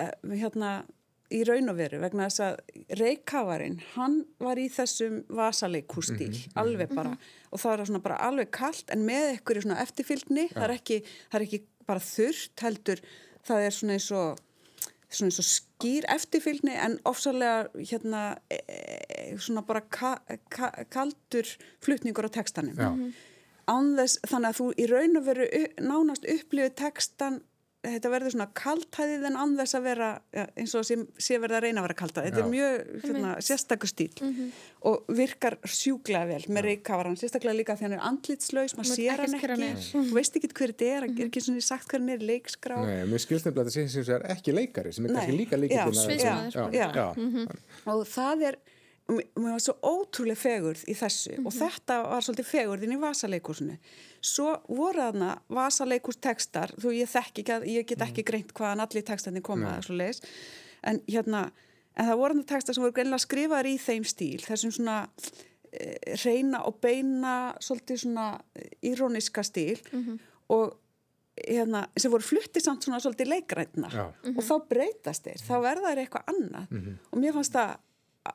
uh, hérna í raun og veru vegna þess að Reykjavarinn, hann var í þessum vasaleikústíl, mm -hmm. alveg bara mm -hmm. og það var svona bara alveg kallt en með ekkur í svona eftirfylgni ja. það, er ekki, það er ekki bara þurft heldur það er svona eins og svona eins og skýr eftirfylgni en ofsalega hérna e, e, svona bara ka, ka, kaldur flutningur á tekstanum ja. mm -hmm. þess, þannig að þú í raun og veru nánast upplifið tekstan þetta verður svona kaltæðið en anðess að vera ja, eins og sé, sé verða að reyna að vera kaltæðið þetta er mjög hérna, sérstakur stíl mm -hmm. og virkar sjúglega vel með reykavaran, sérstaklega líka þegar hann er andlitslaus maður sér hann ekki, þú veist ekki hver þetta er, mm -hmm. er ekki svona sagt hver hann er leikskrá. Nei, mér skilst nefnilega að þetta sé sem það er ekki leikari sem er Nei. kannski líka líka og það er mér var svo ótrúlega fegurð í þessu mm -hmm. og mhm. þetta var svolítið fegurðin í vasaleikursinu svo voru þarna vasaleikurs-tekstar þú ég þekk ekki að, ég get ekki mhm. greint hvaðan allir tekstarnir koma að svo leis en hérna, en það voru þarna tekstar sem voru greinlega skrifaður í þeim stíl þessum svona e, reyna og beina svolítið svona íróniska stíl mm -hmm. og hérna, sem voru fluttið samt svona svolítið leikrætna mm -hmm. og þá breytast þeir, þá verða þeir eitthvað annað mhm. og mér fannst það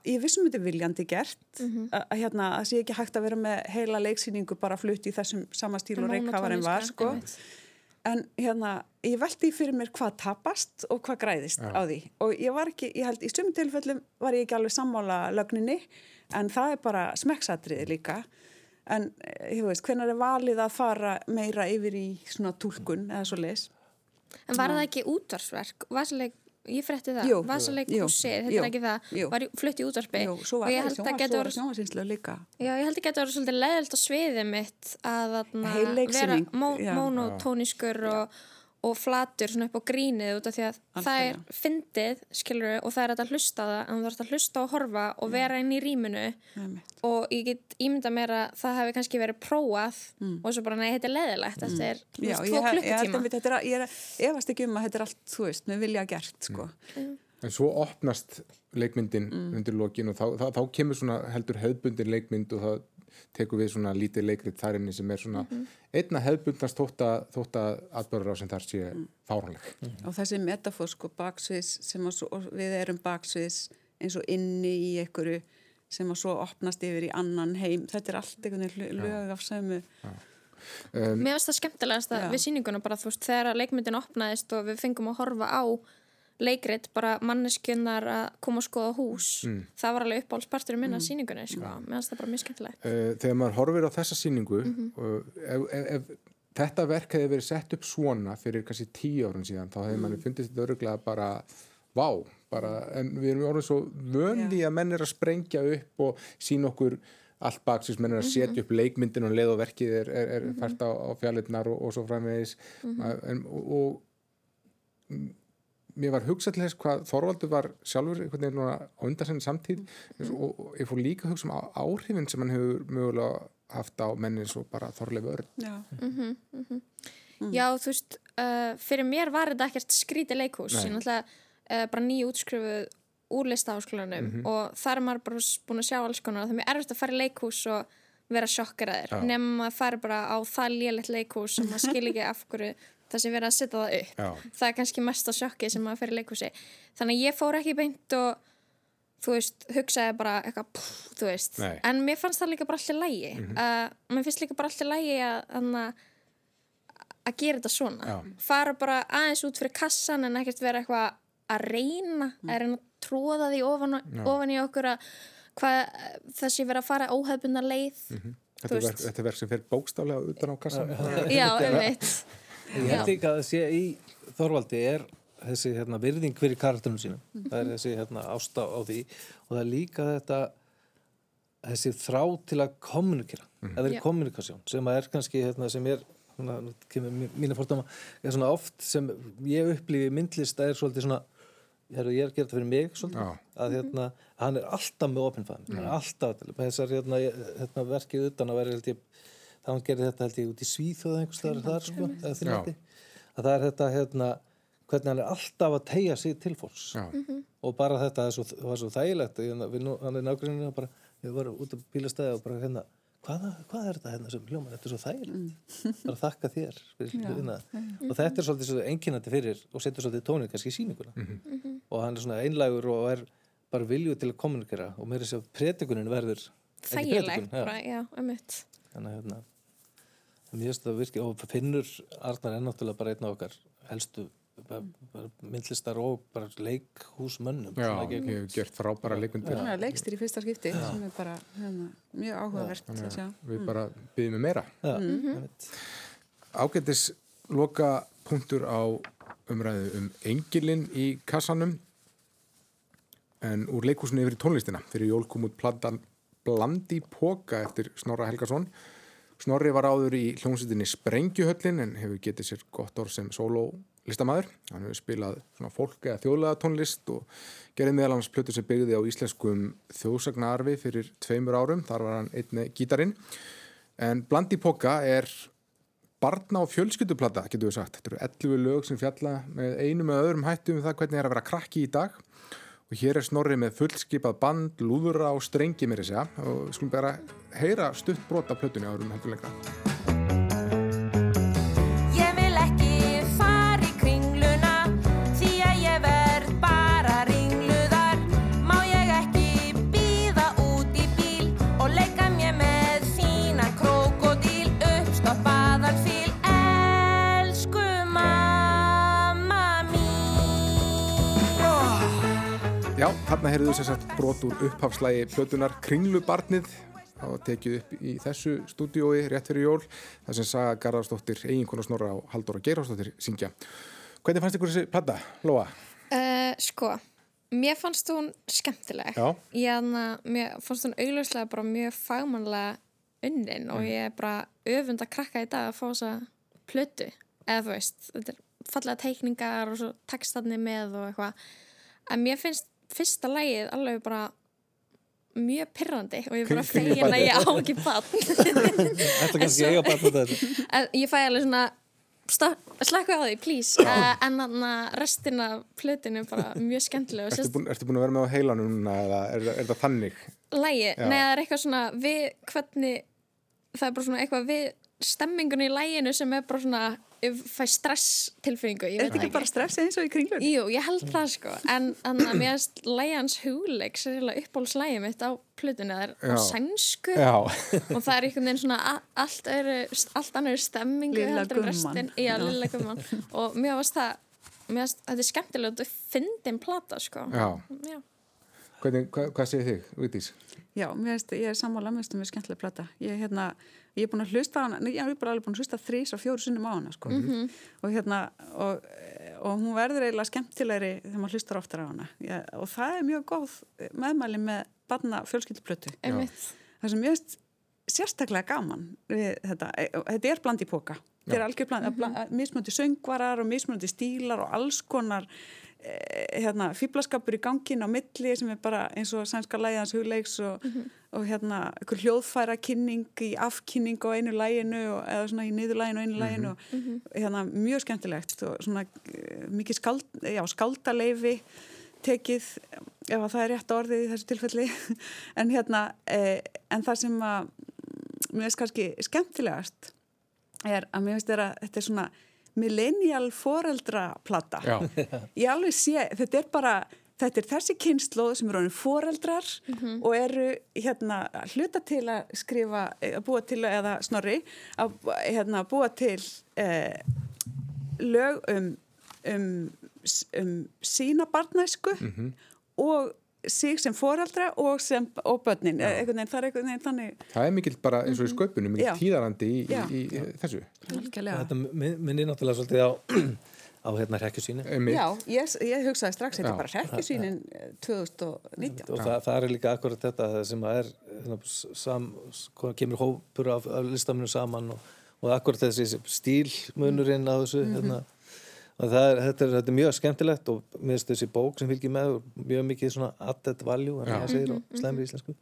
ég vissum þetta viljandi gert mm -hmm. að hérna, það sé ekki hægt að vera með heila leiksýningu bara flutt í þessum sama stíl og reykhavarinn var sko. en hérna, ég veldi fyrir mér hvað tapast og hvað græðist ja. á því og ég var ekki, ég held í sumum tilfellum var ég ekki alveg sammála lögninni en það er bara smekksatriði líka en eh, ég veist, hvernig er valið að fara meira yfir í svona tólkun eða svo les En var það ekki útvarsverk? Var það ekki ég frétti það, Vasaleikúsi þetta er ekki það, jú. var flutt í útvarpi. Jú, var það, það var sjónvarsýnslu líka. Já, ég held að þetta voru svolítið leðilt á sviðið mitt að vera monotóniskur og og flatur svona upp á grínið út af því að Allt það er ja. fyndið skilur, og það er að hlusta það en þú þarfst að hlusta og horfa og mm. vera inn í rýminu mm. og ég get ímynda mér að það hefði kannski verið próað mm. og svo bara nei, þetta er leðilegt þetta er Já, tvo klukkutíma ég, ég er efast ekki um að þetta er allt þú veist, með vilja gert sko. Mm. En svo opnast leikmyndin mm. undir lokin og þá, þá, þá kemur svona heldur hefðbundir leikmynd og það tekur við svona lítið leikrið þarinni sem er svona mm -hmm. einna hefðbundast þótt að, atbörður á sem þar sé mm. fáranleg. Mm -hmm. Og þessi metafor sko baksviðs sem svo, við erum baksviðs eins og inni í einhverju sem að svo opnast yfir í annan heim, þetta er allt einhvern veginn lög af sömu. Um, Mér finnst það skemmtilegast að við síninguna bara þú veist þegar leikmyndin opnaðist og við fengum að horfa á leikrit, bara manneskjöndar að koma og skoða hús mm. það var alveg uppáhaldspartur í minna mm. síningunni sko. ja. meðan það er bara mjög skemmtilegt uh, Þegar maður horfir á þessa síningu mm -hmm. uh, ef, ef, ef þetta verk hefði verið sett upp svona fyrir kannski tíu árun síðan þá hefði manni mm. fundist þetta öruglega bara vá, bara, en við erum orðið svo vöndi yeah. að menn er að sprengja upp og sína okkur allt baksins, menn er að setja -hmm. upp leikmyndin og leið og verkið er, er, er -hmm. fært á, á fjallinnar og, og svo framvegis mhm. en, og, og mér var hugsað til þess hvað Þorvaldur var sjálfur einhvern veginn á undarsenni samtíð mm. og, og ég fór líka að hugsa um áhrifin sem hann hefur mögulega haft á mennin svo bara Þorleif Örn Já, mm -hmm, mm -hmm. mm. Já þú veist uh, fyrir mér var þetta ekkert skríti leikhús Nei. ég náttúrulega uh, bara nýju útskrifuð úr listaháskólanum -hmm. og þar er maður bara búin að sjá alls konar það er mjög erfitt að fara í leikhús og vera sjokkeraðir nefnum að fara bara á það lélitt leikhús sem maður skil ekki af hverju það sem verið að setja það upp. Já. það er kannski mest á sjokki sem maður fer í leikhúsi. Þannig að ég fór ekki beint og þú veist, hugsaði bara eitthvað, pff, þú veist, Nei. En mér fannst það líka bara allir lægi uh, mér finnst líka bara allir lægi að að, að gera þetta svona. Já. fara bara aðeins út fyrir kassan en ekkert vera eitthvað að reyna að reyna að tróða því ofan, ofan í okkur að hvað það sé vera að fara óhefbundar leið. Er, verk, veist. þetta er verk sem fer bókstaflega utan á kassan. já, einmitt Ég held ekki að það sé í Þorvaldi er þessi hérna, virðing fyrir karakterinu sínum. Það er þessi hérna, ásta á því. Og það er líka þetta þessi þrá til að kommunikera. Það er kommunikasjón sem er kannski hérna, sem er fordama er svona oft sem ég upplifi myndlist að er svolítið svona Heru, ég er að gera þetta fyrir mig svolítið. Já. að hérna, hann er alltaf með hann er alltaf þessar hérna, hérna, verkið utan að vera held ég þá hann gerir þetta held ég út í Svíþjóð einhvers staðar þar sko, að það er þetta hérna hvernig hann er alltaf að tegja sig til fólks. Já. og bara þetta er svo, var svo þægilegt nú, hann er nákvæmlega bara við varum út á bílastæði og bara hérna hvað, hvað er þetta hérna sem hljóman, þetta er svo þægilegt. Bara þakka þér fyrir hérna. og þetta er svolítið svo einkennandi fyrir og setur svolítið tónið kannski í sýninguna. Og hann er svona einlægur og er bara viljuð til að kommunikera og mér er þess að predikunin verður þægilegt, já. bara, já, einmitt. Þannig að hérna mér finnst það virkið og Finnur Arnar er náttúrulega bara einn af okkar helstu myndlistar og bara leikhúsmönnum Já, sem ekki- ég hef gert frábæra leikundir. Er leikstir í fyrsta skipti sem er bara hérna, mjög áhugavert sjá. Við bara byggjum með meira. Já, einmitt. Ágættis loka punktur á umræðu um engilinn í kassanum en úr leikhúsinu yfir í tónlistina fyrir jól kom út platan Blandi Póka eftir Snorra Helgason Snorri var áður í hljómsveitinni Sprengjuhöllin en hefur getið sér gott orð sem sólólistamaður. Hann hefur spilað fólk eða þjóðlega tónlist og gerði meðal hans plötu sem byggði á íslenskum þjóðsagnarfi fyrir tveimur árum, þar var hann einni gítarinn. En Blandi Póka er barna og fjölskylduplata, getur við sagt. Þetta eru 11 lög sem fjalla með einum eða öðrum hættum um það hvernig er að vera krakki í dag og hér er Snorri með fullskipað band, lúðura og strengi mér að segja og skulum bara heyra stutt brot af plötunni árum heldur lengra. Já, þarna heyrðu þess að brot úr upphafslægi plötunar Kringlubarnið það var tekið upp í þessu stúdiói rétt fyrir jól, þar sem Saga Garðarsdóttir eiginkona Snorra og Halldóra Geirhásdóttir syngja. Hvernig fannst ykkur þessi plata, Lóa? Uh, sko, mér fannst hún skemmtileg. Ég mér fannst hún augljóslega bara mjög fagmannlega unnin og ég er bara öfund að krakka í dag að fá þessa plötu. Eða þú veist, þetta er fallega teikningar og svo textarnir með og eitthvað. En mér finnst fyrsta lagið alveg bara mjög pyrrandi og ég er bara fegin að ég á ekki bann. Þetta kannski eiga bara þetta þessu. En ég fæ alveg svona slekku á því, please uh, en þannig að restin af plötinu er bara mjög skemmtileg og Ertu búin, ertu búin að vera með á heilanum núna eða er, er það þannig? lægi, neða er eitthvað svona við hvernig það er bara svona eitthvað við stemmingunni í læginu sem er bara svona ég fæ stress tilfinningu ég Er veit þetta ekki bara stress eins og í kringlun? Jú, ég held það sko en þannig að mér erst lægjans hugleik sérlega uppbólslægi mitt á plötinu það er á sænsku Já. og það er einhvern veginn svona allt, öðru, allt annar stemmingu Lilla gumman. já, lilla gumman og mér varst það mér varst, þetta er skemmtilegt að fyndin plata sko Já. Já. Hvernig, hvað, hvað segir þig, Vigdís? Já, mér finnst, ég er sammála með mjög skemmtileg plata. Ég, hérna, ég er búin að hlusta á hana, nei, ég er bara alveg búin að hlusta þrís og fjóru sinnum á hana, sko. Og hérna, og, og hún verður eiginlega skemmtilegri þegar maður hlustar oftar á hana. Ég, og það er mjög góð meðmæli með barna fjölskylduplötu. Það sem ég finnst sérstaklega gaman við þetta, e, þetta er bland í póka. Þetta er algjör bland, mm mismunandi söngvarar og mismunandi stílar og alls konar hérna, fýblaskapur í gangin á milli sem er bara eins og sænska lægjans hugleiks og, og hérna ykkur hljóðfæra kynning í afkynning á einu læginu og, eða svona í niðurlæginu á einu læginu og hérna, mjög skemmtilegt og svona eh, mikið skald, já, skaldaleifi tekið ef að það er rétt orðið í þessu tilfelli. En hérna eh, en það sem að mér finnst kannski skemmtilegast er að mér finnst þeirra þetta er svona millennial foreldraplata. Já. ég alveg sé, þetta er bara þetta er þessi kynnslóð sem eru foreldrar og eru hérna að hluta til að skrifa að búa til, eða snorri að hérna, búa til eh, lög um um, um sína barnæsku og sig sem foreldra og sem og börnin, einhvern veginn, það er einhvern veginn þannig Það er mikill bara eins og í sköpunum, Já. mikill tíðarandi í, í, í, í þessu. algjörlega. Þetta min- minnir náttúrulega svolítið á, á hérna hrekkjusýni Einmitt. Já, ég, ég hugsaði strax, þetta er bara hrekkjusýnin 2019 og það, það er líka akkurat þetta það sem að er hérna, sam, kom- kemur hópur af, af listaminu saman og, og akkurat þessi stílmunurinn á þessu hérna, og það er, þetta, er, þetta er mjög skemmtilegt og mér finnst þessi bók sem fylgir með mjög mikið svona added value það segir á slemri íslensku.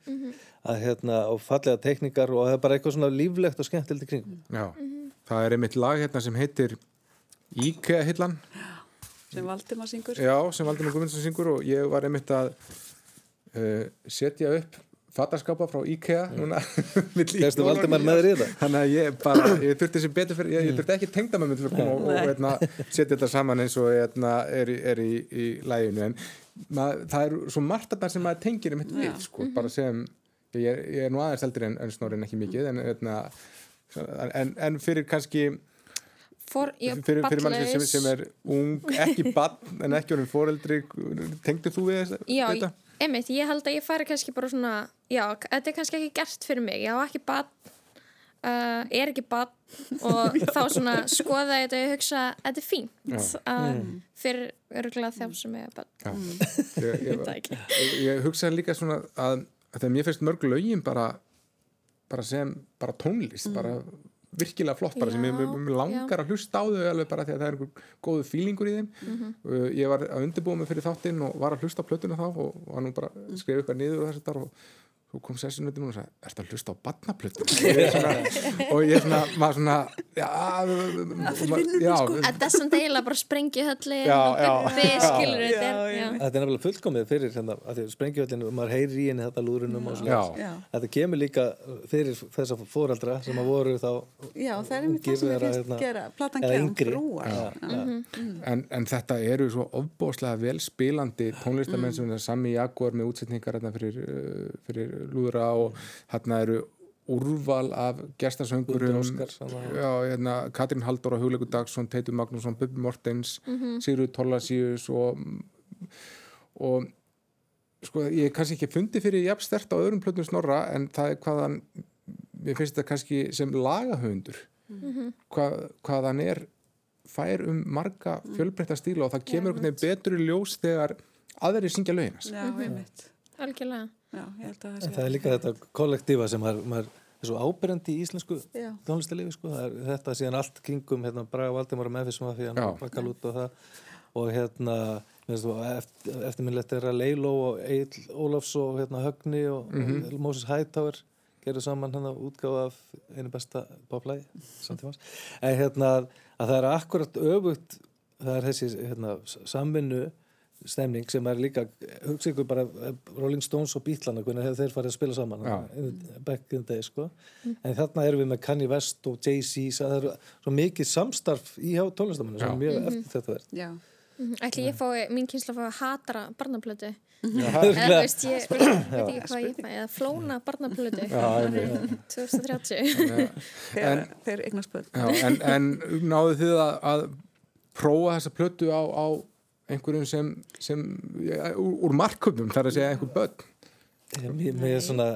að hérna og fallega teknikar og það er bara eitthvað svona líflegt og skemmtilegt í kringum. Já, það er einmitt lag hérna sem heitir IKEA-hillan, sem Valdimar syngur. Já, sem Valdimar Guðmundsson syngur og ég var einmitt að uh, setja upp fattaskapa frá IKEA núna milli Gæstu jól og Valdimar nýárs. með þér í það? Þannig að ég bara, ég þurfti sem betur fyrir, ég, ég þurfti ekki tengda með mig til að koma og, og hérna, setja þetta saman eins og hérna, er, er í, í læginu en mað, það er svo margt að það sem maður tengir um þetta við, sko, bara sem ég ég er nú aðeins eldri en, en snorinn ekki mikið en, hérna, en, en fyrir kannski For, já, fyrir, fyrir mann sem, sem er ung, ekki bann en ekki orðin foreldri tengdu þú við þess- Já, þetta? Einmitt, ég held að ég færi kannski bara svona, já, þetta er kannski ekki gert fyrir mig, ég á ekki bann, uh, er ekki bann og þá svona skoða ég þetta og ég hugsa, þetta er fínt uh, fyrir örgulega þeim sem er bann. Já, ég, ég, ég, ég hugsaði líka svona að, að þegar mér finnst mörg lögin bara, bara sem bara tónlist, bara virkilega flott bara sem Já, ég, ég langar að hlusta á þau alveg bara því að það er einhver góðu fílingur í þeim. Uh, ég var að undirbúa mig fyrir þáttinn og var að hlusta á plötuna þá og var nú bara að skrifa eitthvað niður og þess að þar og svo kom sessunöndin og sagði, ertu að hlusta á barnaplötuna? Og ég svona, og ég svona maður svona, já, já, Þetta er samt eiginlega bara sprengju hölli Já, og já. bubbi, skilur Já, þetta. er nefnilega fullkomið fyrir hérna, að því sprengjuvöldinu, maður heyrir í henni þetta lúrunum og svona. Þetta kemur líka fyrir þessa fóreldra sem að voru þá Já, það er einmitt það sem ég finnst gera platan eða gera um yngri. brúar Já, já. en, en þetta eru svo ofbóðslega vel spilandi tónlistamenn sem er Sami Jaguar með útsetningar hérna fyrir, fyrir lúðra og hérna eru úrval af já, hérna, Katrín Halldóra, Hugleikur Dagsson, Teitur Magnússon, Bubbi Mortens Sigurður Torlasíus og, og sko, ég kannski ekki fundið fyrir jafn stert á öðrum plötum snorra en það er hvað hann mér finnst þetta kannski sem lagahöfundur. Hvað, hvað hann er fær um marga fjölbreytta stíla og það kemur veginn betur í ljós þegar aðri syngja lögin hans. Já, einmitt algjörlega. Já, ég held að það En sé það er líka þetta kollektífa sem maður, maður er svo ábyrjandi í íslensku Já. tónlistalifi sko. Það er þetta síðan allt kringum hérna, Braga Valdimar og Memphis og því hann Já. bakkal út og það og hérna eftir, eftirminnlegt er að Leilo og Egil Ólafs og hérna, Högni og Mhm. Moses Hightower gerðu saman hann útgáfa af einu besta poplægi samtímans en hérna að það er akkurat öfugt það er þessi hérna, samvinnu stemning sem er líka hugsa ykkur bara eh, Rolling Stones og Beatlana hvernig hefur þeir farið að spila saman the- back in the day sko. En þarna erum við með Kanye West og Jay-Z það er svo mikið samstarf í hjá tónlistamennu sem er mjög eftir þetta verð Já, Mhm. Ætli ég fái, mín kynsla fái að hatara barnaplötu. Já, Eða, veist, ég veit ekki hvað ég fæ, eða flóna barnaplötu. árið 2030. þegar þeir eignast Já, en, en náðu þið að, að prófa þessa plötu á, á einhverjum sem, sem ja, úr, úr marköpum þar að segja einhver börn. Mér mér er svona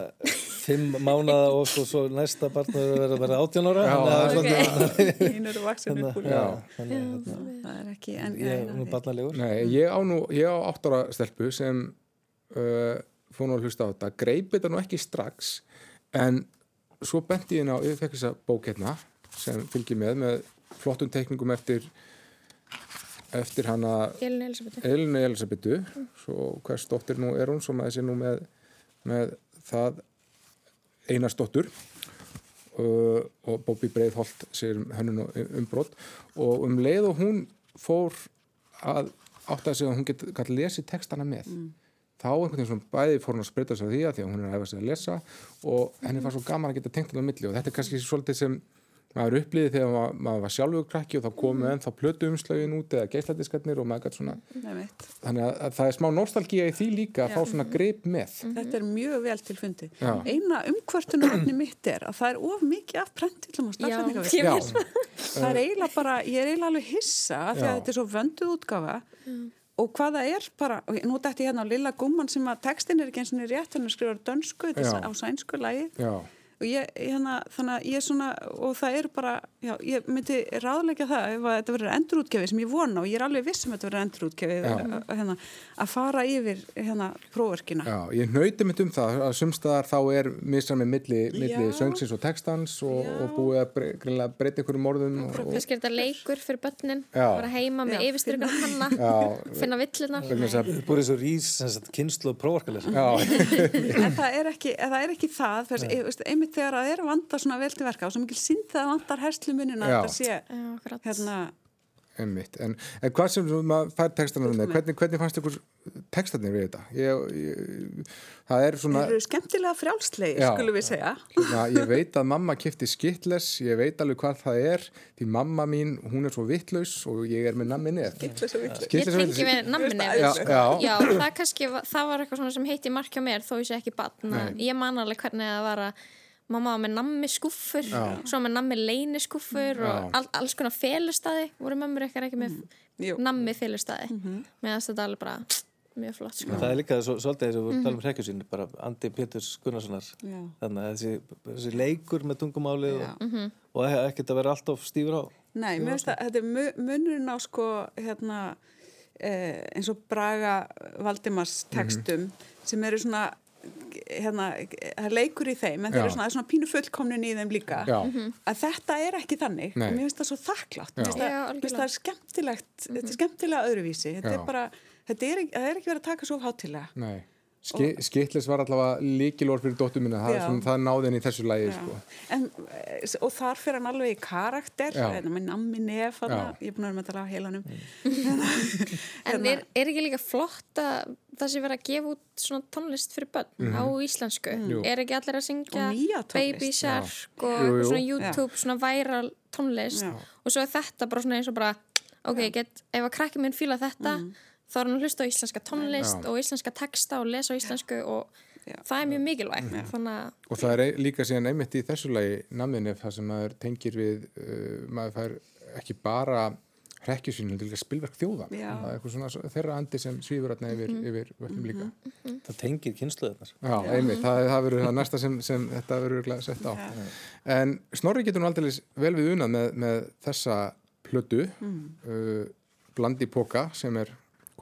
fimm mánada og svo, svo næsta barn er að vera, vera átján ára. Hín eru vaksin upp úr. já, Já. þannig að hérna, Það er ekki en, ég er nú barnalegur. Nei, ég á nú, ég á átt ára stelpu sem uh, fór nú að hlusta á þetta greip þetta nú ekki strax en svo benti ég inn á ég fekk þessa bók hérna sem fylgir með með flottum teikningum eftir eftir hana Elin Elisabethu. Elinu Elisabetu svo hvers dóttir nú er hún? Svo maður sé nú með, með það einastóttur uh, og Bobby Breiðholt sér hönnun og umbrott og um leið og hún fór að átt að segja að hún geti gæti lesið textana með þá einhvern veginn svona bæði fór hún að spreita sig á því að því að hún er að hefa sig að lesa og henni var svo gaman að geta tengt hann á milli. Og þetta er kannski svolítið sem maður upplýði þegar maður, maður var sjálfur krakki og þá komu ennþá plötu umslögin út eða geisladiskarnir og maður gætt svona Nei, þannig að, að það er smá nostalgía í því líka að fá svona greip með. Þetta er mjög vel til fundi. Já. Eina umkvartunarefni mitt er að það er of mikið af prentillum og Já, stafsendingavirk. ég Já, veit. Það er eiginlega bara, ég er eiginlega alveg hissa af því Já. að þetta er svo vönduð útgafa og hvað það er bara, og nú dætti ég hérna á Lilla Gumman sem að textin er ekki eins og rétt, hann skrifar dönsku, er og ég, hérna, þannig að ég er svona og það eru bara, já, ég myndi ráðleika það ef þetta verður endurútgefi sem ég vona og ég er alveg viss um að þetta verður endurútgefi hérna, að fara yfir hérna próverkina já, ég hnauti mitt um það að sumstaðar þá er misræmi milli, milli Já. söngsins og textans og, og búið að breyta einhverjum orðum og, og, Kannski er þetta leikur fyrir börnin, bara heima með yfirstyrkuna hanna, Já. finna að Búið svo rís, kynslu og en það er ekki það, er það einmitt þegar það er vanda svona vel til verka og svo mikil sínd það vantar herslumunina að þetta sé Já, hérna, einmitt en, en hvað sem þú- maður fær textana með, hvernig, hvernig fannst ykkur textarnir við þetta? Ég, ég, það er svona eru skemmtilega frjálslegi, Já. skulum við segja Hérna, ég veit að mamma kipti skittless, ég veit alveg hvað það er því mamma mín, hún er svo vittlaus og ég er með nammi neð Skitlaus og vitlaus. Ég tengi við namminni. Já, já. Já, það kannski, það var eitthvað svona sem heiti mark hjá mér þó ég sé ekki batn. Ég man alveg hvernig það var að mamma var með nammi skúffur, svo með nammi leini skúffur og all, alls konar felustæði, voru mömmur eitthvað ekki með Jú. nammi felustæði. Meðan þetta alveg bara mjög flott, sko. Það er líka svo, svolítið þess að við talum um hrekkjusinn, bara Andi Péturs Gunnarssonar. Já. Þannig að þessi, þessi leikur með tungumálið Já. og, og ekkert að vera alltaf stífur á. Nei, mér finnst að þetta er mu- munurinn á sko hérna eh, eins og Braga Valdimars textum sem eru svona hérna, er leikur í þeim en þeir Já. eru svona, það er svona pínu fullkomnin í þeim líka. Já. að þetta er ekki þannig Nei. og mér finnst það svo þakklátt. Mér finnst það, Já, mér finnst það er skemmtilegt þetta er skemmtilega öðruvísi. Þetta Já. er bara, þetta er, er ekki verið að taka svo hátilega Nei, Ski, skittless var allavega líkilor fyrir dóttu minna, það, Já. svona, það náði henni í þessu lægi Já. sko. en, eh, og þar fyrir hann alveg í karakter Já. hérna, með nammi nef Já. ég er búin að vera með þetta á heilanum En er, er ekki líka flott að það sé verið að gefa út svona tónlist fyrir börn á íslensku? Jú. Er ekki allir að syngja Og. Baby Shark og Jú, jú. eitthvað svona YouTube, svona væral tónlist Já. og svo er þetta bara svona eins og bara ok, get, ef að krakki minn fíla þetta þá er hann að hlusta á íslenska tónlist Já. og íslenska texta og lesa á íslensku og Já. það er mjög mikilvægt þannig að og það er ei- líka síðan einmitt í þessu lægi namminni það sem maður tengir við uh, maður fær ekki bara hrekkjusvínu, heldur líka spilverk þjóða Já. það er eitthvað svona þeirra andi sem svífur þarna yfir, yfir völdum líka Það tengir kynsluðunar. Já, einmitt, það, það verður það næsta sem, sem þetta verður sett á. En Snorri getur nú aldrei vel við unað með, með þessa plötu, uh, Blandi Póka, sem er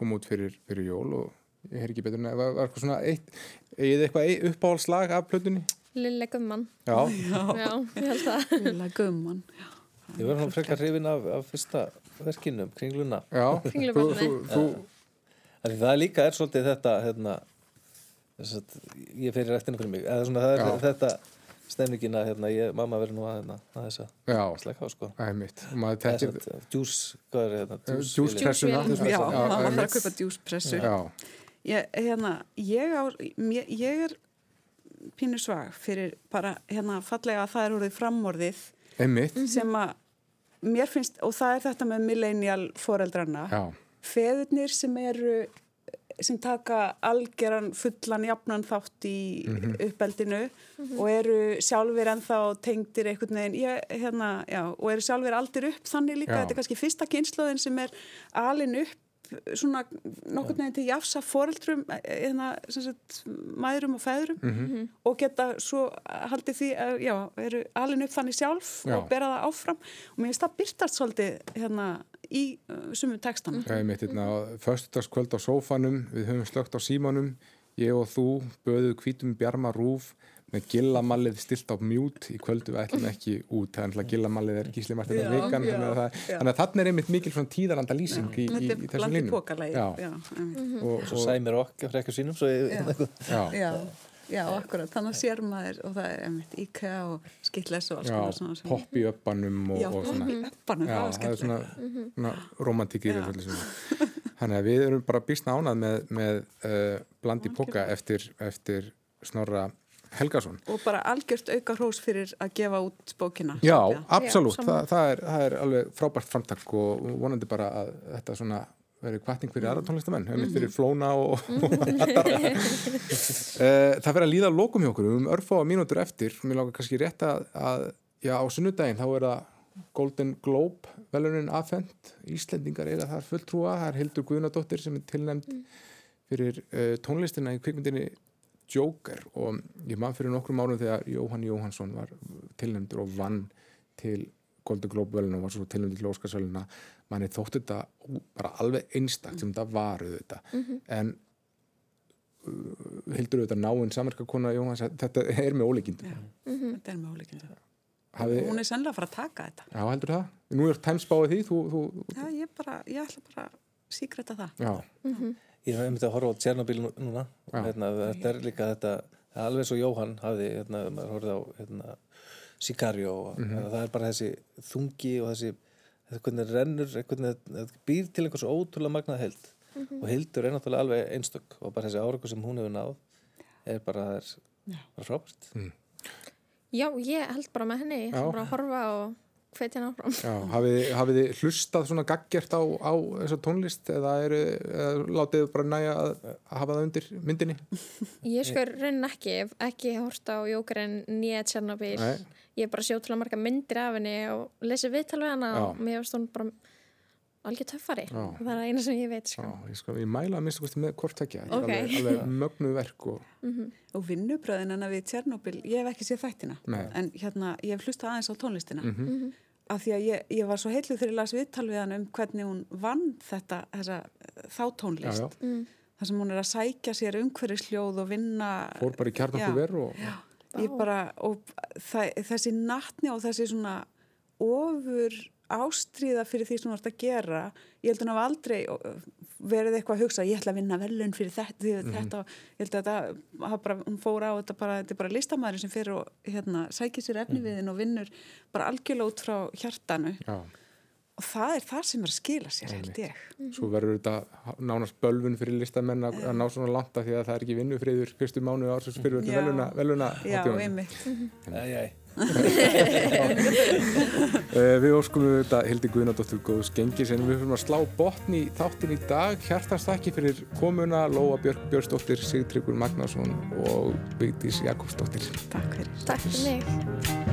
kom út fyrir, fyrir jól og ég heyr ekki betur en það var, var eitthvað svona eitt, eigið eitthvað eitt uppáhaldslag af plötunni? Lille Gumman Já, Já, ég held það Lilla gumman Ég verður hann frekar hrifin af, af fyrsta verkinu, kringluna. já, Af því Það líka er svolítið þetta, hérna, þess að ég fyrir eftir fyrir mig. Eða svona, það er Já. þetta stemningin að hérna, ég, mamma verður nú að, hérna, að þess að já, slæka á, sko. svona, djús, hvað er hérna? djús- djúspressuna. Djúsvél. Já, maður þarf að kaupa djúspressu ég, hérna, ég, á, ég, ég er pínu svag fyrir bara hérna fallega að það er orðið framorðið einmitt, sem að mér finnst, og það er þetta með millennial foreldrarna, feðurnir sem eru sem taka algeran fullan jafnan þátt í uppeldinu og eru sjálfur ennþá tengdir einhvern veginn. Ég, hérna, já, og eru sjálfur aldir upp þannig líka, Já. þetta er kannski fyrsta kynnslóðin sem er alin upp svona nokkurn veginn til jafsa foreldrum hérna, sem sagt, mæðrum og feðrum og geta svo haldið því að, já, eru alin upp þannig sjálf Já. og bera það áfram. Og mér finnst það byrtast svolítið hérna í uh, sumum textanum. Einmitt, hérna, föstudagskvöld á sófanum, við höfum slögt á símanum, ég og þú böðuð hvítum bjarma rúf með gillamallið stilt á mjút í kvöldu við ætlum ekki út, þannig að gillamallið er gísli Martin Já, vikan, já, þannig að, það, já. þannig að þannig er einmitt mikil svona tíðaranda lýsing í, í, Þetta í er þessum línum. já, já, einmitt. og, Svo og, sæmir okkur frekar sínum, svo ég, Já. já, já, já, akkurat, þannig að sér maður og það er einmitt IKEA og skittless og alls já, konar svona sem- popp í öppanum og, Já, og popp svona í öppanum, já, það var það er svona, skemmtilegt svona romantikir Já. þannig að við erum bara býstna ánað með, með uh, blandi póka eftir, eftir snorra Helgason. Og bara algjört auka hrós fyrir að gefa út bókina. Já, Sofía. absolutt, Já, Þa, það, er, það er alveg frábært framtak og vonandi bara að þetta svona verið kvartning fyrir aðra tónlistamenn, mm. fyrir flóna og, og aðra. Eh, það verður að líða að lokum hjá okkur, um örfá mínútur eftir, mér langar kannski rétt að, að já, á sunnudaginn þá er það Golden Globe velunin afhent, Íslendingar eiga þar fulltrúa, það er Hildur Guðnadóttir sem er tilnæmt fyrir uh, tónlistina í kvikmyndinni Joker og ég mann fyrir nokkrum árum þegar Jóhann Jóhansson var tilnæmdur og vann til Golden Globe velun og var svo tilnæmdur til Óskarsvöluna manni þótti þetta bara alveg einstakt sem þetta var auðvitað en uh, Hildur auðvitað náinn samverkakona Jóhanns þetta er með ólíkindum Já, þetta er með ólíkjum. Hafi, Hún er sennilega að fara að taka þetta. Já, heldur það? Nú er Times spáið því þú, þú, Já, ég bara, ég ætla bara að síkreta það. já, Ég hef myndið að horfa á Tjernobyl nú- núna. Hérna, þetta er líka þetta alveg svo Jóhann hafði hérna, maður horfði á hérna, Sicario og Mhm. hérna, það er bara þessi þungi og þessi hvernig rennur, hvernig býr til einhvers ótrúlega magnað held og Hildur er náttúrulega alveg einstök og bara þessi árangur sem hún hefur náð er bara, það er bara frábært. Já, ég held bara með henni, ég ætla bara að horfa og hvetja henni áfram. já hafið, hafið þið hlustað svona gaggjert á, á þessa tónlist eða, er, eða látið þið bara næja að, að hafa það undir myndinni? Ég sko raunin ekki, ekki hort á Jókarinn nýja Tjernobyl. Nei. Ég er bara sjá til að marga myndir af henni og lesi viðtal við hana Já. og mér finnst hún bara algjör töffari. Já. Það er eina sem ég veit, Já, sko. ég, skal, ég mæla að minnstu með hvort tekja þetta Ok. er alveg, alveg mögnu verk og Og vinnubröðin en að við Tjernobyl, ég hef ekki séð þættina. Nei. En hérna, ég hef hlustað aðeins á tónlistina. Mhm. Af því að ég, ég var svo heitluð þegar ég las viðtal við hann um hvernig hún vann þetta, þessa, þá já, tónlist. já, þar sem hún er að sækja sér umhverfisljóð og vinna fór bara í kjarnokku ver og ég bara, og það, þessi nattni og þessi svona ofur ástríða fyrir því sem þú ert að gera. Ég held að hún hafa aldrei uh, verið eitthvað að hugsa, ég ætla að vinna velun fyrir þetta, því, þetta ég held að þetta hafa bara, hún fór á þetta bara, þetta er bara listamæður sem fyrir og hérna, sækir sér efni við þinn og vinnur bara algjörlega út frá hjartanu. Já, og það er það sem er að skila sér, held ég. Svo verður þetta nánast bölvun fyrir listamenn að, að ná svona langt að því að það er ekki vinnufriður fyrstu mánu ársins fyrir Já. veluna, veluna Já, Uh, við óskum við þetta Hildi Guðnadóttur góðs gengis en við fyrir að slá botn í þáttin í dag. Hjartast þakki fyrir komuna Lóa Björk Björnsdóttir, Sigtryggur Magnason og Vigdís Jakobsdóttir. Takk fyrir. Takk fyrir mig.